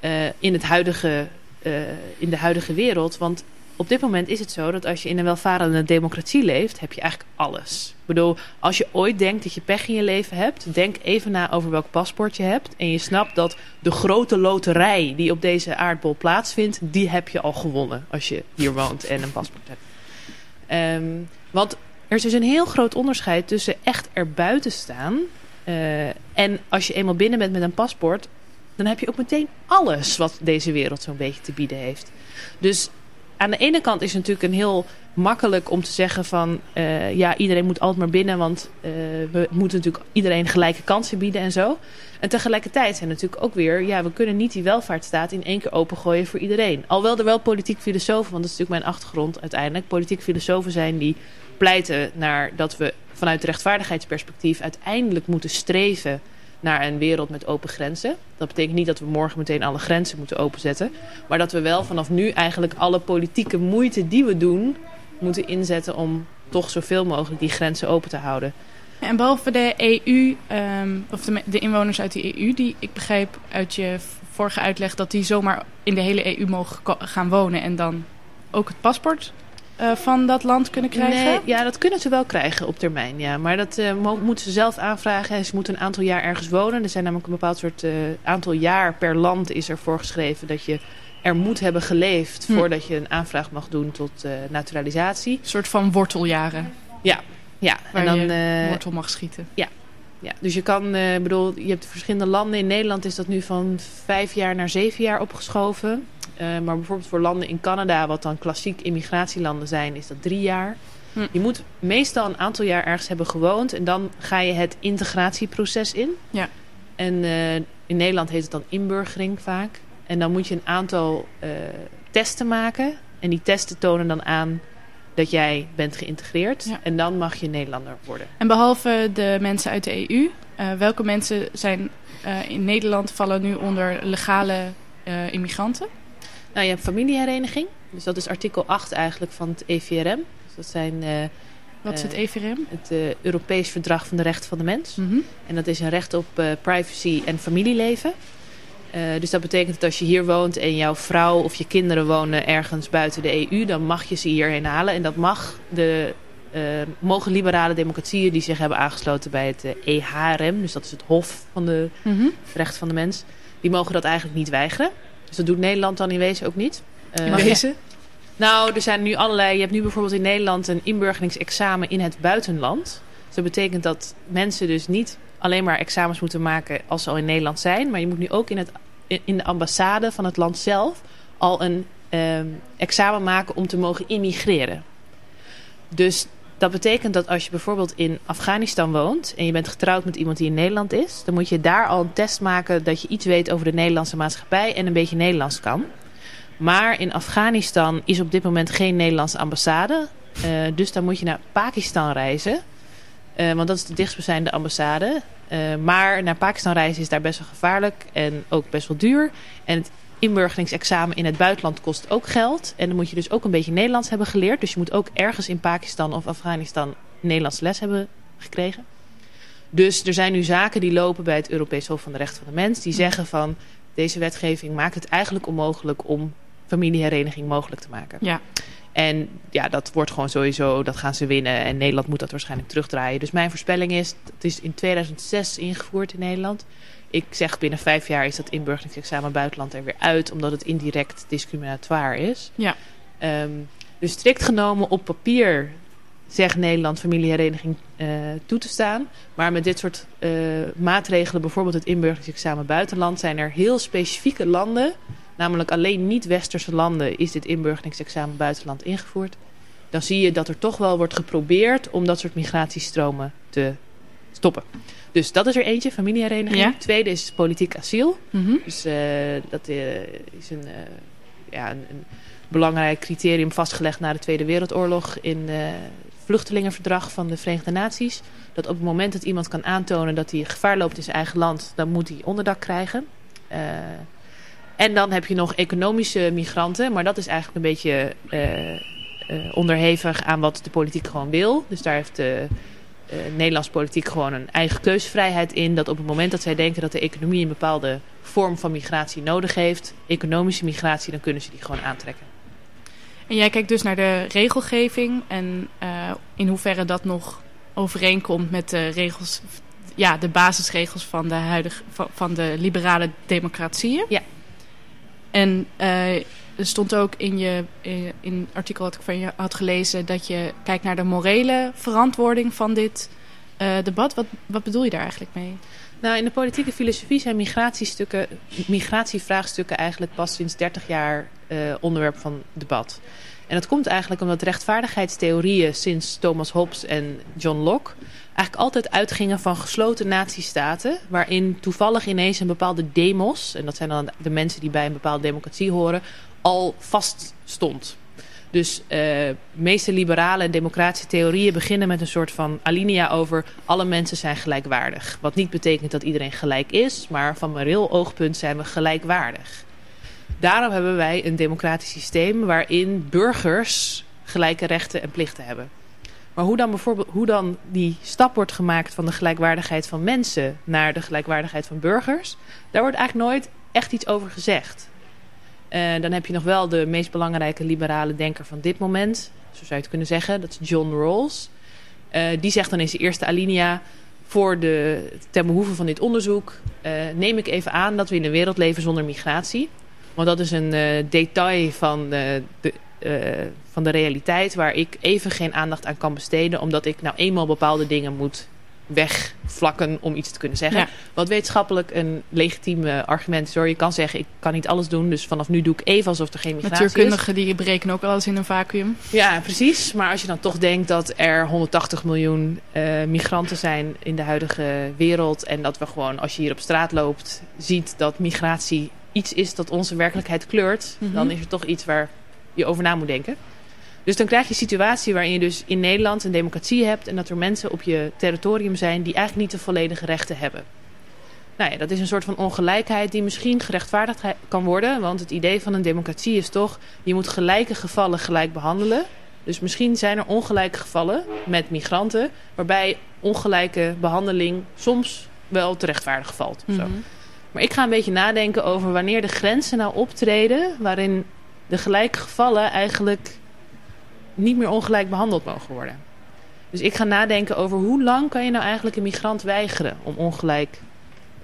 Speaker 2: eh, in, het huidige, eh, in de huidige wereld. Want op dit moment is het zo dat als je in een welvarende democratie leeft, heb je eigenlijk alles. Ik bedoel, als je ooit denkt dat je pech in je leven hebt, denk even na over welk paspoort je hebt. En je snapt dat de grote loterij die op deze aardbol plaatsvindt, die heb je al gewonnen als je hier woont en een paspoort hebt. Ehm, want er is dus een heel groot onderscheid tussen echt erbuiten staan. eh, en als je eenmaal binnen bent met een paspoort, dan heb je ook meteen alles wat deze wereld zo'n beetje te bieden heeft. Dus aan de ene kant is het natuurlijk een heel makkelijk om te zeggen van eh, ja, iedereen moet altijd maar binnen, want eh, we moeten natuurlijk iedereen gelijke kansen bieden en zo. En tegelijkertijd zijn natuurlijk ook weer, ja, we kunnen niet die welvaartsstaat in één keer opengooien voor iedereen. Alhoewel er wel politiek filosofen, want dat is natuurlijk mijn achtergrond uiteindelijk, politiek filosofen zijn die pleiten naar dat we vanuit rechtvaardigheidsperspectief uiteindelijk moeten streven naar een wereld met open grenzen. Dat betekent niet dat we morgen meteen alle grenzen moeten openzetten. Maar dat we wel vanaf nu eigenlijk alle politieke moeite die we doen... moeten inzetten om toch zoveel mogelijk die grenzen open te houden.
Speaker 1: En behalve de EU, ehm, of de, de inwoners uit de EU, die ik begreep uit je vorige uitleg dat die zomaar in de hele EU mogen gaan wonen en dan ook het paspoort eh, van dat land kunnen krijgen.
Speaker 2: Nee, ja, dat kunnen ze wel krijgen op termijn, ja. Maar dat eh, mo- moeten ze zelf aanvragen. En ze moeten een aantal jaar ergens wonen. Er zijn namelijk een bepaald soort eh, aantal jaar per land is er voorgeschreven... dat je er moet hebben geleefd
Speaker 1: Hm.
Speaker 2: voordat je een aanvraag mag doen tot eh, naturalisatie.
Speaker 1: Een soort van worteljaren
Speaker 2: Ja,
Speaker 1: waar
Speaker 2: en dan...
Speaker 1: je
Speaker 2: eh,
Speaker 1: wortel mag schieten.
Speaker 2: Ja, dus je kan, eh, ik bedoel, je hebt verschillende landen. In Nederland is dat nu van vijf jaar naar zeven jaar opgeschoven. Eh, maar bijvoorbeeld voor landen in Canada, wat dan klassiek immigratielanden zijn, is dat drie jaar.
Speaker 1: Hm.
Speaker 2: Je moet meestal een aantal jaar ergens hebben gewoond en dan ga je het integratieproces in.
Speaker 1: Ja.
Speaker 2: En eh, in Nederland heet het dan inburgering vaak. En dan moet je een aantal testen maken. En die testen tonen dan aan dat jij bent geïntegreerd.
Speaker 1: Ja.
Speaker 2: En dan mag je Nederlander worden.
Speaker 1: En behalve de mensen uit de EU, eh, welke mensen zijn eh, in Nederland vallen nu onder legale eh, immigranten?
Speaker 2: Nou, je hebt familiehereniging. Dus dat is artikel 8 eigenlijk van het EVRM. Dus dat zijn
Speaker 1: Wat is het EVRM?
Speaker 2: het eh, Europees Verdrag van de Rechten van de Mens.
Speaker 1: Mhm.
Speaker 2: En dat is een recht op privacy en familieleven. Eh, dus dat betekent dat als je hier woont en jouw vrouw of je kinderen wonen ergens buiten de EU, dan mag je ze hierheen halen. En dat mag de eh, mogen liberale democratieën die zich hebben aangesloten bij het eh, EHRM, dus dat is het Hof van de
Speaker 1: Mhm.
Speaker 2: Rechten van de Mens, die mogen dat eigenlijk niet weigeren. Dus dat doet Nederland dan in wezen ook niet. Eh,
Speaker 1: In wezen?
Speaker 2: nou, er zijn nu allerlei. Je hebt nu bijvoorbeeld in Nederland een inburgeringsexamen in het buitenland. Dus dat betekent dat mensen dus niet alleen maar examens moeten maken als ze al in Nederland zijn. Maar je moet nu ook in, het, in de ambassade van het land zelf al een ehm, examen maken om te mogen immigreren. Dus dat betekent dat als je bijvoorbeeld in Afghanistan woont en je bent getrouwd met iemand die in Nederland is, dan moet je daar al een test maken dat je iets weet over de Nederlandse maatschappij en een beetje Nederlands kan. Maar in Afghanistan is op dit moment geen Nederlandse ambassade. Eh, dus dan moet je naar Pakistan reizen. Eh, want dat is de dichtstbijzijnde ambassade. Eh, maar naar Pakistan reizen is daar best wel gevaarlijk en ook best wel duur. En het inburgeringsexamen in het buitenland kost ook geld. En dan moet je dus ook een beetje Nederlands hebben geleerd. Dus je moet ook ergens in Pakistan of Afghanistan Nederlands les hebben gekregen. Dus er zijn nu zaken die lopen bij het Europees Hof van de Rechten van de Mens. Die zeggen van deze wetgeving maakt het eigenlijk onmogelijk om familiehereniging mogelijk te maken.
Speaker 1: Ja.
Speaker 2: En ja, dat wordt gewoon sowieso, dat gaan ze winnen. En Nederland moet dat waarschijnlijk terugdraaien. Dus mijn voorspelling is, het is in 2006 ingevoerd in Nederland. Ik zeg binnen vijf jaar is dat inburgeringsexamen buitenland er weer uit, omdat het indirect discriminatoire is.
Speaker 1: Ja.
Speaker 2: Ehm, dus strikt genomen op papier zegt Nederland familiehereniging eh, toe te staan. Maar met dit soort eh, maatregelen, bijvoorbeeld het inburgeringsexamen buitenland, zijn er heel specifieke landen, namelijk alleen niet-westerse landen, is dit inburgeringsexamen buitenland ingevoerd. Dan zie je dat er toch wel wordt geprobeerd om dat soort migratiestromen te stoppen. Dus dat is er eentje, familiehereniging.
Speaker 1: Ja.
Speaker 2: Tweede is politiek asiel.
Speaker 1: Mhm.
Speaker 2: Dus eh, dat eh, is een, eh, ja, een, een belangrijk criterium vastgelegd na de Tweede Wereldoorlog in het vluchtelingenverdrag van de Verenigde Naties. Dat op het moment dat iemand kan aantonen dat hij gevaar loopt in zijn eigen land, dan moet hij onderdak krijgen. En dan heb je nog economische migranten, maar dat is eigenlijk een beetje eh, eh, onderhevig aan wat de politiek gewoon wil. Dus daar heeft de eh, Nederlandse politiek gewoon een eigen keuzevrijheid in. Dat op het moment dat zij denken dat de economie een bepaalde vorm van migratie nodig heeft, economische migratie, dan kunnen ze die gewoon aantrekken.
Speaker 1: En jij kijkt dus naar de regelgeving en in hoeverre dat nog overeenkomt met de regels, ja, de basisregels van de huidige van, van de liberale democratieën.
Speaker 2: Ja.
Speaker 1: En eh, er stond ook in je eh, in een artikel dat ik van je had gelezen dat je kijkt naar de morele verantwoording van dit eh, debat. Wat, wat bedoel je daar eigenlijk mee?
Speaker 2: Nou, in de politieke filosofie zijn migratiestukken, migratievraagstukken eigenlijk pas sinds 30 jaar onderwerp van debat. En dat komt eigenlijk omdat rechtvaardigheidstheorieën sinds Thomas Hobbes en John Locke eigenlijk altijd uitgingen van gesloten natiestaten, waarin toevallig ineens een bepaalde demos, en dat zijn dan de mensen die bij een bepaalde democratie horen, al vast stond. Dus eh meeste liberale en democratische theorieën beginnen met een soort van alinea over alle mensen zijn gelijkwaardig. Wat niet betekent dat iedereen gelijk is, maar van moreel oogpunt zijn we gelijkwaardig. Daarom hebben wij een democratisch systeem waarin burgers gelijke rechten en plichten hebben. Maar hoe dan bijvoorbeeld hoe dan die stap wordt gemaakt van de gelijkwaardigheid van mensen naar de gelijkwaardigheid van burgers, daar wordt eigenlijk nooit echt iets over gezegd. Uh, dan heb je nog wel de meest belangrijke liberale denker van dit moment. Zo zou je het kunnen zeggen. Dat is John Rawls. Uh, die zegt dan in zijn eerste alinea... Voor de, ten behoeve van dit onderzoek uh, neem ik even aan dat we in een wereld leven zonder migratie. Want dat is een detail van de, van de realiteit... waar ik even geen aandacht aan kan besteden... omdat ik nou eenmaal bepaalde dingen moet wegvlakken om iets te kunnen zeggen.
Speaker 1: Ja.
Speaker 2: Wat wetenschappelijk een legitiem uh, argument is. Hoor. Je kan zeggen, ik kan niet alles doen, dus vanaf nu doe ik even alsof er geen migratie
Speaker 1: Natuurkundigen die berekenen ook alles in een vacuüm.
Speaker 2: Ja, precies. Maar als je dan toch denkt dat er 180 miljoen uh, migranten zijn in de huidige wereld... en dat we gewoon, als je hier op straat loopt, ziet dat migratie iets is dat onze werkelijkheid kleurt...
Speaker 1: Mhm.
Speaker 2: dan is er toch iets waar je over na moet denken. Dus dan krijg je een situatie waarin je dus in Nederland een democratie hebt... en dat er mensen op je territorium zijn die eigenlijk niet de volledige rechten hebben. Nou ja, dat is een soort van ongelijkheid die misschien gerechtvaardigd kan worden. Want het idee van een democratie is toch... je moet gelijke gevallen gelijk behandelen. Dus misschien zijn er ongelijke gevallen met migranten... waarbij ongelijke behandeling soms wel te rechtvaardigen valt. Mm -hmm. Maar ik ga een beetje nadenken over wanneer de grenzen nou optreden... waarin de gelijke gevallen eigenlijk niet meer ongelijk behandeld mogen worden. Dus ik ga nadenken over hoe lang kan je nou eigenlijk een migrant weigeren om ongelijk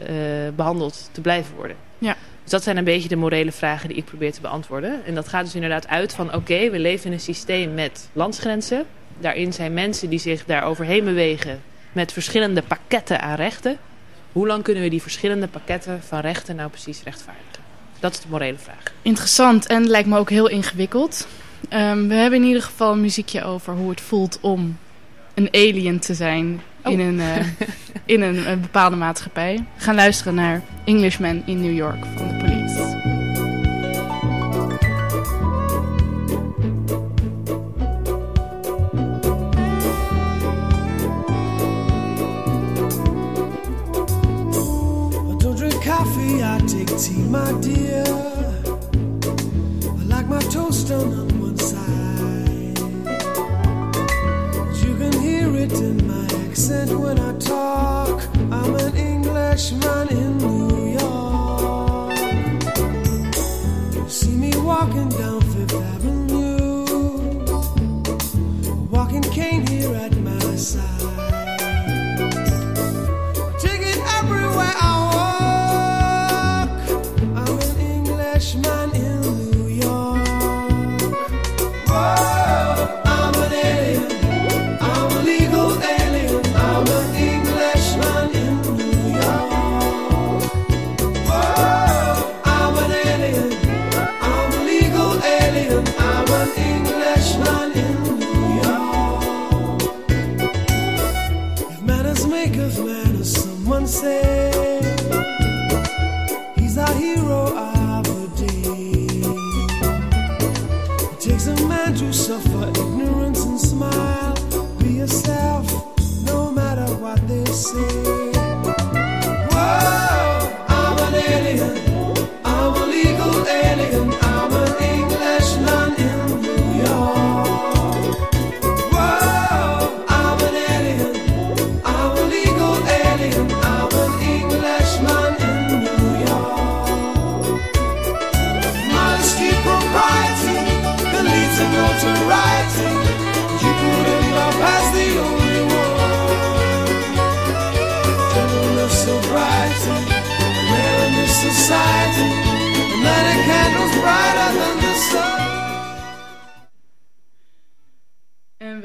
Speaker 2: uh, behandeld te blijven worden.
Speaker 1: Ja.
Speaker 2: Dus dat zijn een beetje de morele vragen die ik probeer te beantwoorden. En dat gaat dus inderdaad uit van oké, okay, we leven in een systeem met landsgrenzen. Daarin zijn mensen die zich daar overheen bewegen met verschillende pakketten aan rechten. Hoe lang kunnen we die verschillende pakketten van rechten nou precies rechtvaardigen? Dat is de morele vraag.
Speaker 1: Interessant en lijkt me ook heel ingewikkeld. Um, we hebben in ieder geval een muziekje over hoe het voelt om een alien te zijn oh. in, een, uh, in een, een, bepaalde maatschappij. We gaan luisteren naar Englishman in New York van de police.
Speaker 6: Take tea, my dear. I like my toast done on one side. You can hear it in my accent when I talk. I'm an Englishman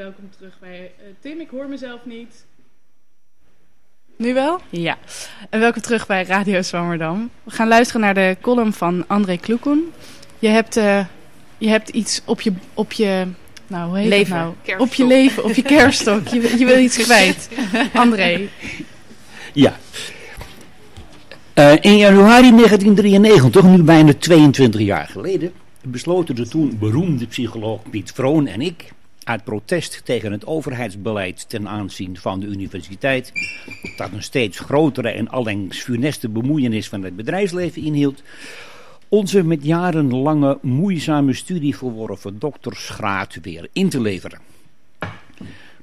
Speaker 1: welkom terug bij eh, Tim. Ik hoor mezelf niet. Nu wel? Ja. En welkom terug bij Radio Zwammerdam. We gaan luisteren naar de column van André Kloekoen. Je hebt, eh, je hebt iets op je, op je nou, hoe heet
Speaker 4: Leven.
Speaker 1: het nou? Op je leven, op je kerststok. Je, je wil iets kwijt. André,
Speaker 3: Ja. Eh, in januari 1993, nu bijna 22 jaar geleden, besloten de toen beroemde psycholoog Piet Vroon en ik, uit protest tegen het overheidsbeleid ten aanzien van de universiteit, dat een steeds grotere en allengs funeste bemoeienis van het bedrijfsleven inhield, onze met jarenlange moeizame studie verworven doktersgraad weer in te leveren.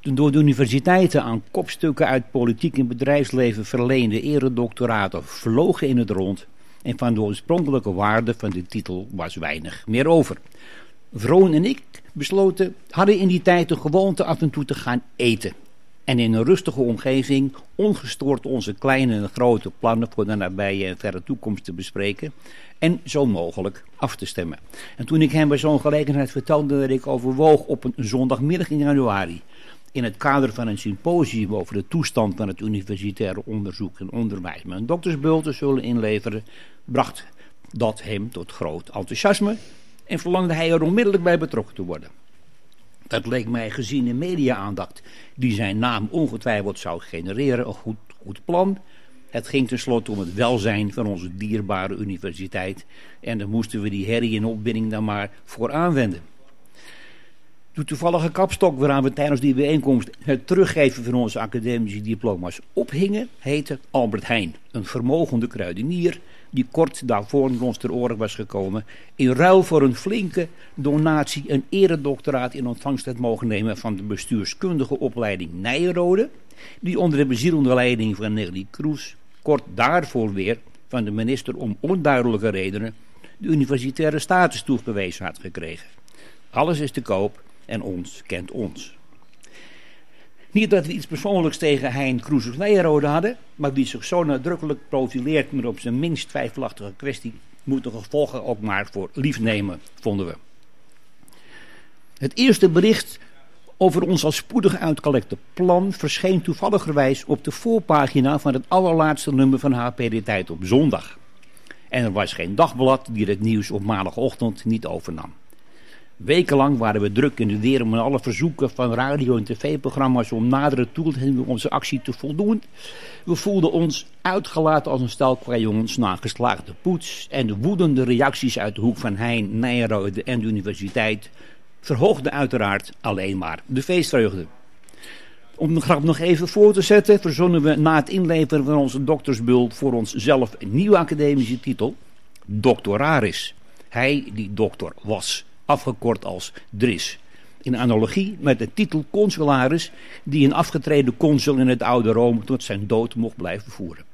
Speaker 3: De door de universiteiten aan kopstukken uit politiek en bedrijfsleven verleende eredoctoraten vlogen in het rond en van de oorspronkelijke waarde van de titel was weinig meer over. Vroon en ik besloten, hadden in die tijd de gewoonte af en toe te gaan eten. En in een rustige omgeving ongestoord onze kleine en grote plannen voor de nabije en verre toekomst te bespreken en zo mogelijk af te stemmen. En toen ik hem bij zo'n gelegenheid vertelde dat ik overwoog op een zondagmiddag in januari in het kader van een symposium over de toestand van het universitaire onderzoek en onderwijs mijn doktersbul te zullen inleveren, bracht dat hem tot groot enthousiasme en verlangde hij er onmiddellijk bij betrokken te worden. Dat leek mij gezien de media-aandacht die zijn naam ongetwijfeld zou genereren een goed, goed plan. Het ging tenslotte om het welzijn van onze dierbare universiteit en dan moesten we die herrie en opwinding dan maar voor aanwenden. De toevallige kapstok waaraan we tijdens die bijeenkomst het teruggeven van onze academische diploma's ophingen, heette Albert Heijn, een vermogende kruidenier die kort daarvoor ons ter oren was gekomen, in ruil voor een flinke donatie een eredoctoraat in ontvangst had mogen nemen van de bestuurskundige opleiding Nijenrode, die onder de bezielende leiding van Nelly Kroes kort daarvoor weer van de minister om onduidelijke redenen de universitaire status toegewezen had gekregen. Alles is te koop en ons kent ons. Niet dat we iets persoonlijks tegen Hein Kroes of Nijenrode hadden, maar wie zich zo nadrukkelijk profileert met op zijn minst twijfelachtige kwestie, moet de gevolgen ook maar voor lief nemen, vonden we. Het eerste bericht over ons al spoedig uitgelekte plan verscheen toevalligerwijs op de voorpagina van het allerlaatste nummer van HP De Tijd op zondag. En er was geen dagblad die het nieuws op maandagochtend niet overnam. Wekenlang waren we druk in de weer om alle verzoeken van radio- en tv-programma's om nadere toelichtingen op onze actie te voldoen. We voelden ons uitgelaten als een stel kwajongens na geslaagde poets en de woedende reacties uit de hoek van Hein, Nijrode en de universiteit verhoogden uiteraard alleen maar de feestvreugde. Om de grap nog even voor te zetten, verzonnen we na het inleveren van onze doktersbul voor onszelf een nieuwe academische titel, doctoraris. Hij die dokter was, afgekort als Dris. In analogie met de titel consularis die een afgetreden consul in het oude Rome tot zijn dood mocht blijven voeren.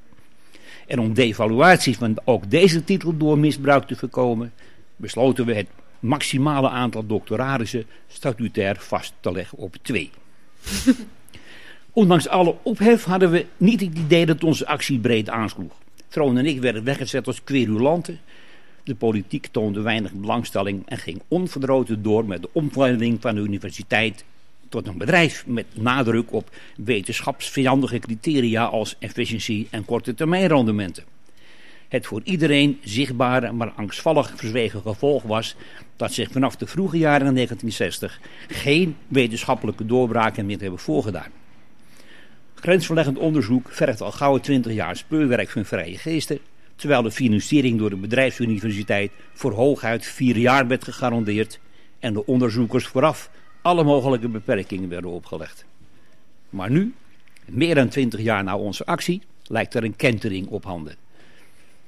Speaker 3: En om devaluatie van ook deze titel door misbruik te voorkomen, besloten we het maximale aantal doctorarissen statutair vast te leggen op twee. Ondanks alle ophef hadden we niet het idee dat onze actie breed aansloeg. Troon en ik werden weggezet als querulanten. De politiek toonde weinig belangstelling en ging onverdroten door met de omvorming van de universiteit tot een bedrijf met nadruk op wetenschapsvijandige criteria als efficiëntie en korte termijn rendementen. Het voor iedereen zichtbare, maar angstvallig verzwegen gevolg was dat zich vanaf de vroege jaren 1960 geen wetenschappelijke doorbraken meer hebben voorgedaan. Grensverleggend onderzoek vergt al gauw 20 jaar speurwerk van vrije geesten, terwijl de financiering door de bedrijfsuniversiteit voor hooguit vier jaar werd gegarandeerd en de onderzoekers vooraf alle mogelijke beperkingen werden opgelegd. Maar nu, meer dan 20 jaar na onze actie, lijkt er een kentering op handen.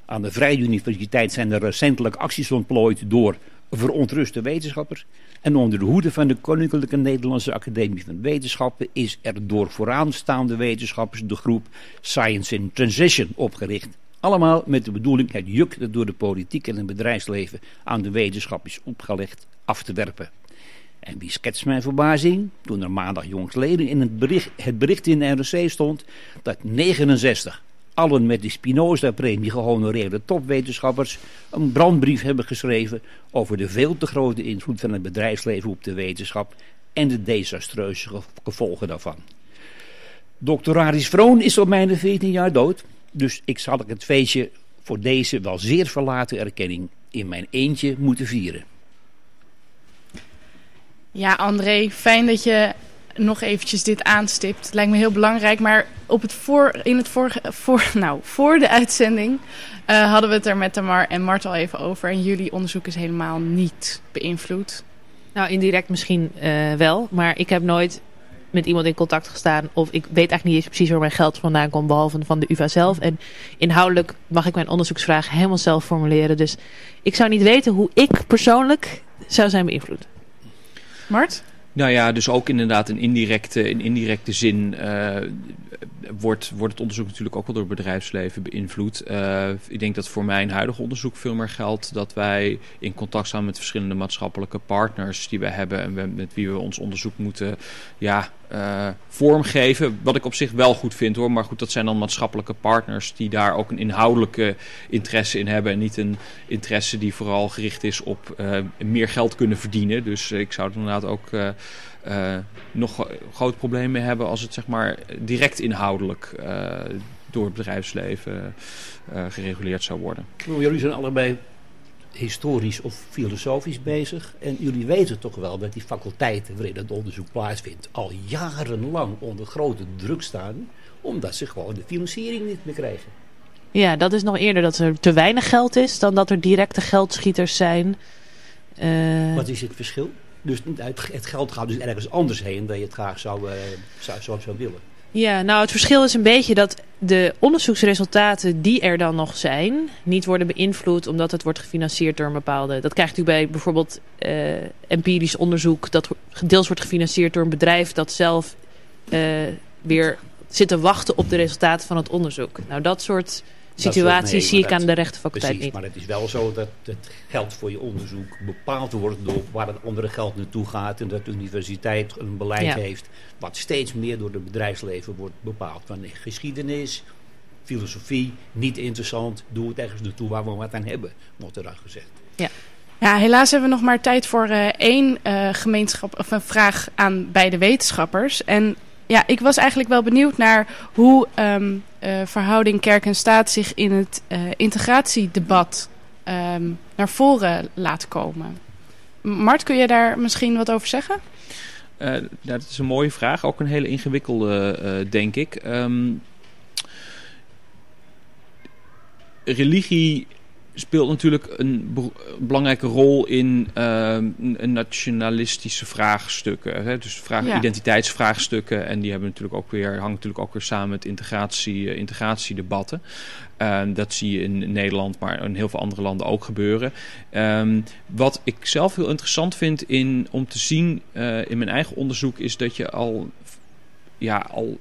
Speaker 3: Aan de Vrije Universiteit zijn er recentelijk acties ontplooid door verontruste wetenschappers. En onder de hoede van de Koninklijke Nederlandse Academie van Wetenschappen is er door vooraanstaande wetenschappers de groep Science in Transition opgericht. Allemaal met de bedoeling het juk dat door de politiek en het bedrijfsleven aan de wetenschap is opgelegd af te werpen. En wie schetst mijn verbazing toen er maandag jongstleden in het bericht, het bericht in de NRC stond dat 69 allen met de Spinoza-premie gehonoreerde topwetenschappers een brandbrief hebben geschreven over de veel te grote invloed van het bedrijfsleven op de wetenschap en de desastreuze ge- gevolgen daarvan. Dr. Aris Vroon is op mijn 14 jaar dood, dus ik zal ik het feestje voor deze wel zeer verlaten erkenning in mijn eentje moeten vieren.
Speaker 1: Ja, André, fijn dat je nog eventjes dit aanstipt. Het lijkt me heel belangrijk, maar op het voor, in het vorige, voor, nou, voor de uitzending eh, hadden we het er met Tamar en Mart al even over. En jullie onderzoek is helemaal niet beïnvloed.
Speaker 2: Nou, indirect misschien eh, wel. Maar ik heb nooit met iemand in contact gestaan. Of ik weet eigenlijk niet eens precies waar mijn geld vandaan komt. Behalve van de UvA zelf. En inhoudelijk mag ik mijn onderzoeksvraag helemaal zelf formuleren. Dus ik zou niet weten hoe ik persoonlijk zou zijn beïnvloed.
Speaker 1: Mart?
Speaker 5: Nou ja, dus ook inderdaad in indirecte, in indirecte zin eh, wordt, wordt het onderzoek natuurlijk ook wel door het bedrijfsleven beïnvloed. Eh, ik denk dat voor mijn huidige onderzoek veel meer geldt dat wij in contact staan met verschillende maatschappelijke partners die we hebben en we- met wie we ons onderzoek moeten ja, eh, vormgeven. Wat ik op zich wel goed vind hoor, maar goed, dat zijn dan maatschappelijke partners die daar ook een inhoudelijke interesse in hebben en niet een interesse die vooral gericht is op eh, meer geld kunnen verdienen. Dus eh, ik zou er inderdaad ook nog gro- groot probleem mee hebben als het zeg maar direct inhoudelijk door het bedrijfsleven gereguleerd zou worden.
Speaker 3: Jullie zijn allebei historisch of filosofisch bezig. En jullie weten toch wel dat die faculteiten waarin het onderzoek plaatsvindt al jarenlang onder grote druk staan. Omdat ze gewoon de financiering niet meer krijgen.
Speaker 2: Ja, dat is nog eerder dat er te weinig geld is dan dat er directe geldschieters zijn. Eh,
Speaker 3: Wat is het verschil? Dus het het geld gaat dus ergens anders heen dan je het graag zou, eh, zou, zou, zou willen.
Speaker 2: Ja, nou het verschil is een beetje dat de onderzoeksresultaten die er dan nog zijn, niet worden beïnvloed omdat het wordt gefinancierd door een bepaalde. Dat krijgt u bij bijvoorbeeld eh, empirisch onderzoek, dat deels wordt gefinancierd door een bedrijf dat zelf eh, weer zit te wachten op de resultaten van het onderzoek. Nou, dat soort situaties
Speaker 3: nee,
Speaker 2: zie ik aan de rechtenfaculteit
Speaker 3: Precies,
Speaker 2: niet.
Speaker 3: maar het is wel zo dat het geld voor je onderzoek bepaald wordt door waar het andere geld naartoe gaat. En dat de universiteit een beleid
Speaker 2: Ja.
Speaker 3: heeft wat steeds meer door het bedrijfsleven wordt bepaald. Van geschiedenis, filosofie, niet interessant, doe het ergens naartoe waar we wat aan hebben, wordt er dan gezegd.
Speaker 1: Ja, helaas hebben we nog maar tijd voor eh, één eh, gemeenschap of een vraag aan beide wetenschappers. En ja, ik was eigenlijk wel benieuwd naar hoe ehm, eh, verhouding kerk en staat zich in het eh, integratiedebat ehm, naar voren laat komen. Mart, kun je daar misschien wat over zeggen?
Speaker 5: Eh, dat is een mooie vraag, ook een hele ingewikkelde, denk ik. Ehm, religie speelt natuurlijk een be- belangrijke rol in n- nationalistische vraagstukken. Hè? Dus vraag,
Speaker 1: Ja.
Speaker 5: identiteitsvraagstukken. En die hebben natuurlijk ook weer, hangen natuurlijk ook weer samen met integratie, eh, integratiedebatten. Ehm, dat zie je in Nederland, maar in heel veel andere landen ook gebeuren. Ehm, wat ik zelf heel interessant vind in, om te zien eh, in mijn eigen onderzoek, is dat je al, ja, al,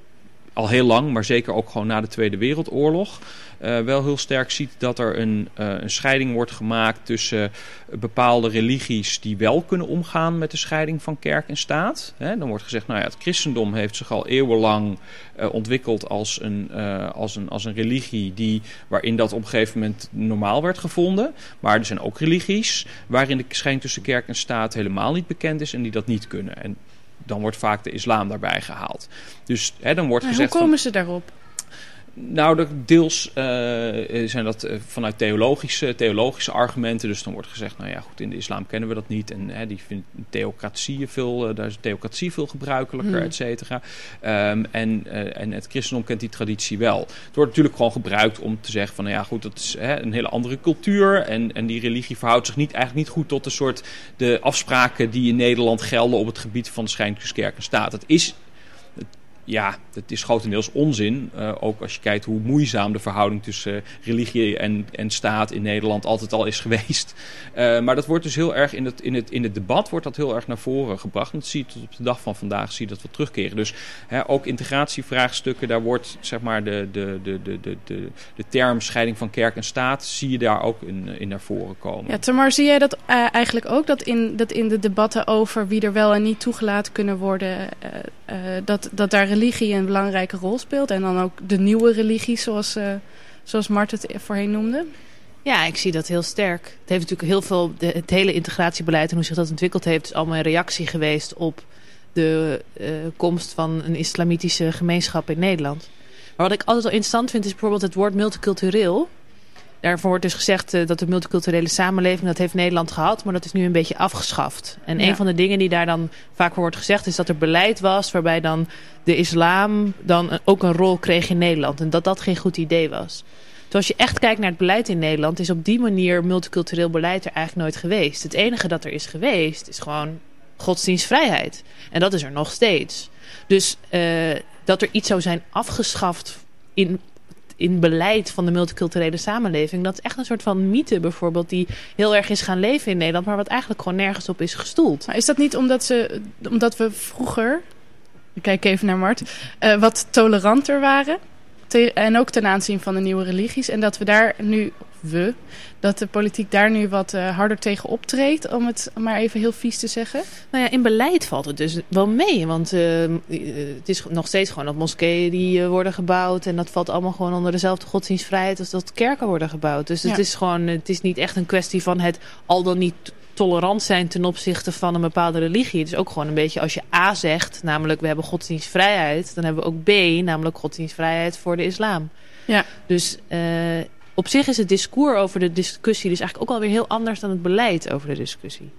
Speaker 5: al heel lang, maar zeker ook gewoon na de Tweede Wereldoorlog, eh, wel heel sterk ziet dat er een, eh, een scheiding wordt gemaakt tussen bepaalde religies die wel kunnen omgaan met de scheiding van kerk en staat. Dan wordt gezegd, nou ja, het christendom heeft zich al eeuwenlang eh, ontwikkeld als een, eh, als, een, als een religie die, waarin dat op een gegeven moment normaal werd gevonden. Maar er zijn ook religies waarin de scheiding tussen kerk en staat helemaal niet bekend is en die dat niet kunnen. En dan wordt vaak de islam daarbij gehaald. Dus hè, dan wordt
Speaker 1: hoe
Speaker 5: gezegd... van-
Speaker 1: komen ze daarop?
Speaker 5: Nou, de, deels eh, zijn dat eh, vanuit theologische, theologische argumenten. Dus dan wordt gezegd, nou ja, goed, in de islam kennen we dat niet. En hè, die vindt theocratie veel, eh, daar is theocratie veel gebruikelijker,
Speaker 1: Hmm.
Speaker 5: et cetera. Ehm, en, en het christendom kent die traditie wel. Het wordt natuurlijk gewoon gebruikt om te zeggen van, nou ja, goed, dat is hè, een hele andere cultuur. En, en die religie verhoudt zich niet, eigenlijk niet goed tot de soort de afspraken die in Nederland gelden op het gebied van de scheiding tussen kerk en staat. Het is ja, het is grotendeels onzin. Eh, ook als je kijkt hoe moeizaam de verhouding tussen eh, religie en, en staat in Nederland altijd al is geweest. Eh, maar dat wordt dus heel erg in het, in, het, in het debat wordt dat heel erg naar voren gebracht. En dat zie je tot op de dag van vandaag zie je dat we terugkeren. Dus hè, ook integratievraagstukken, daar wordt zeg maar de, de, de, de, de, de, term scheiding van kerk en staat, zie je daar ook in, in naar voren komen.
Speaker 1: Ja, Tamar, zie jij dat eigenlijk ook? Dat in, dat in de debatten over wie er wel en niet toegelaten kunnen worden, eh, dat, dat daar religie een belangrijke rol speelt? En dan ook de nieuwe religie, zoals, eh, zoals Mart het voorheen noemde?
Speaker 2: Ja, ik zie dat heel sterk. Het heeft natuurlijk heel veel, de, het hele integratiebeleid en hoe zich dat ontwikkeld heeft, is allemaal een reactie geweest op de eh, komst van een islamitische gemeenschap in Nederland. Maar wat ik altijd wel interessant vind is bijvoorbeeld het woord multicultureel. Daarvoor wordt dus gezegd eh, dat de multiculturele samenleving, dat heeft Nederland gehad, maar dat is nu een beetje afgeschaft. En
Speaker 1: Ja.
Speaker 2: een van de dingen die daar dan vaak wordt gezegd, is dat er beleid was waarbij dan de islam dan ook een rol kreeg in Nederland. En dat dat geen goed idee was. Dus als je echt kijkt naar het beleid in Nederland, is op die manier multicultureel beleid er eigenlijk nooit geweest. Het enige dat er is geweest, is gewoon godsdienstvrijheid. En dat is er nog steeds. Dus eh, dat er iets zou zijn afgeschaft in, in beleid van de multiculturele samenleving, dat is echt een soort van mythe bijvoorbeeld, die heel erg is gaan leven in Nederland, maar wat eigenlijk gewoon nergens op is gestoeld.
Speaker 1: Maar is dat niet omdat, ze, omdat we vroeger, ik kijk even naar Mart, eh, wat toleranter waren? En ook ten aanzien van de nieuwe religies. En dat we daar nu, we, dat de politiek daar nu wat eh, harder tegen optreedt, om het maar even heel vies te zeggen.
Speaker 2: Nou ja, in beleid valt het dus wel mee. Want eh, eh, het is nog steeds gewoon dat moskeeën die eh, worden gebouwd. En dat valt allemaal gewoon onder dezelfde godsdienstvrijheid als dat kerken worden gebouwd. Dus het
Speaker 1: Ja.
Speaker 2: is gewoon, het is niet echt een kwestie van het al dan niet tolerant zijn ten opzichte van een bepaalde religie. Het is ook gewoon een beetje als je A zegt, namelijk we hebben godsdienstvrijheid. Dan hebben we ook B, namelijk godsdienstvrijheid voor de islam.
Speaker 1: Ja.
Speaker 2: Dus op zich is het discours over de discussie dus eigenlijk ook alweer heel anders dan het beleid over de discussie.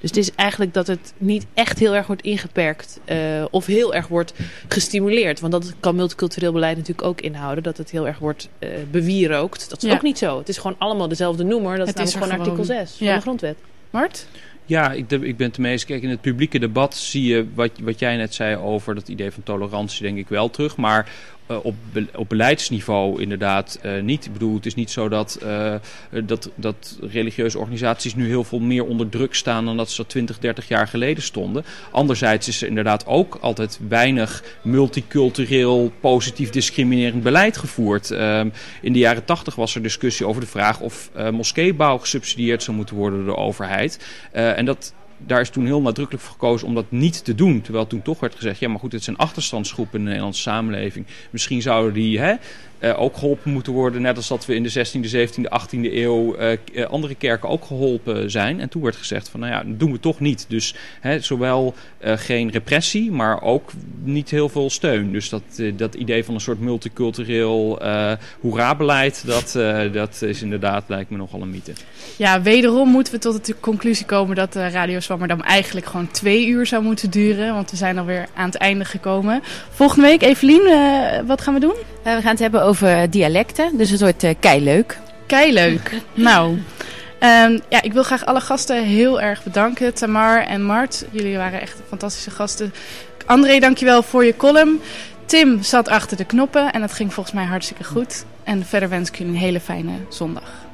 Speaker 2: Dus het is eigenlijk dat het niet echt heel erg wordt ingeperkt eh, of heel erg wordt gestimuleerd. Want dat kan multicultureel beleid natuurlijk ook inhouden. Dat het heel erg wordt eh bewierookt. Dat is
Speaker 1: Ja.
Speaker 2: ook niet zo. Het is gewoon allemaal dezelfde noemer. Dat
Speaker 1: Het
Speaker 2: is gewoon artikel
Speaker 1: gewoon.
Speaker 2: 6 van de grondwet.
Speaker 1: Mart?
Speaker 5: Ja, ik, ik ben het eens. Kijk, in het publieke debat zie je wat, wat jij net zei over dat idee van tolerantie, denk ik wel terug. Maar op, be- op beleidsniveau inderdaad eh, niet. Ik bedoel, het is niet zo dat, eh, dat, dat religieuze organisaties nu heel veel meer onder druk staan dan dat ze 20, 30 jaar geleden stonden. Anderzijds is er inderdaad ook altijd weinig multicultureel, positief discriminerend beleid gevoerd. Ehm, in de jaren 80 was er discussie over de vraag of eh moskeebouw gesubsidieerd zou moeten worden door de overheid. Eh, en dat, daar is toen heel nadrukkelijk voor gekozen om dat niet te doen. Terwijl toen toch werd gezegd, ja maar goed, het zijn achterstandsgroepen in de Nederlandse samenleving. Misschien zouden die hè, eh, ook geholpen moeten worden. Net als dat we in de 16e, 17e, 18e eeuw eh, eh, andere kerken ook geholpen zijn. En toen werd gezegd van, nou ja, dat doen we toch niet. Dus hè, zowel eh, geen repressie, maar ook niet heel veel steun. Dus dat, dat idee van een soort multicultureel eh hoera-beleid, dat, eh, dat is inderdaad, lijkt me nogal een mythe.
Speaker 1: Ja, wederom moeten we tot de conclusie komen dat de Radio Zwammerdam eigenlijk gewoon twee uur zou moeten duren. Want we zijn alweer aan het einde gekomen. Volgende week, Evelien, eh, wat gaan we doen?
Speaker 4: We gaan het hebben over dialecten, dus het wordt eh keileuk.
Speaker 1: Keileuk. nou, ehm, ja, ik wil graag alle gasten heel erg bedanken. Tamar en Mart, jullie waren echt fantastische gasten. André, dankjewel voor je column. Tim zat achter de knoppen en dat ging volgens mij hartstikke goed. En verder wens ik jullie een hele fijne zondag.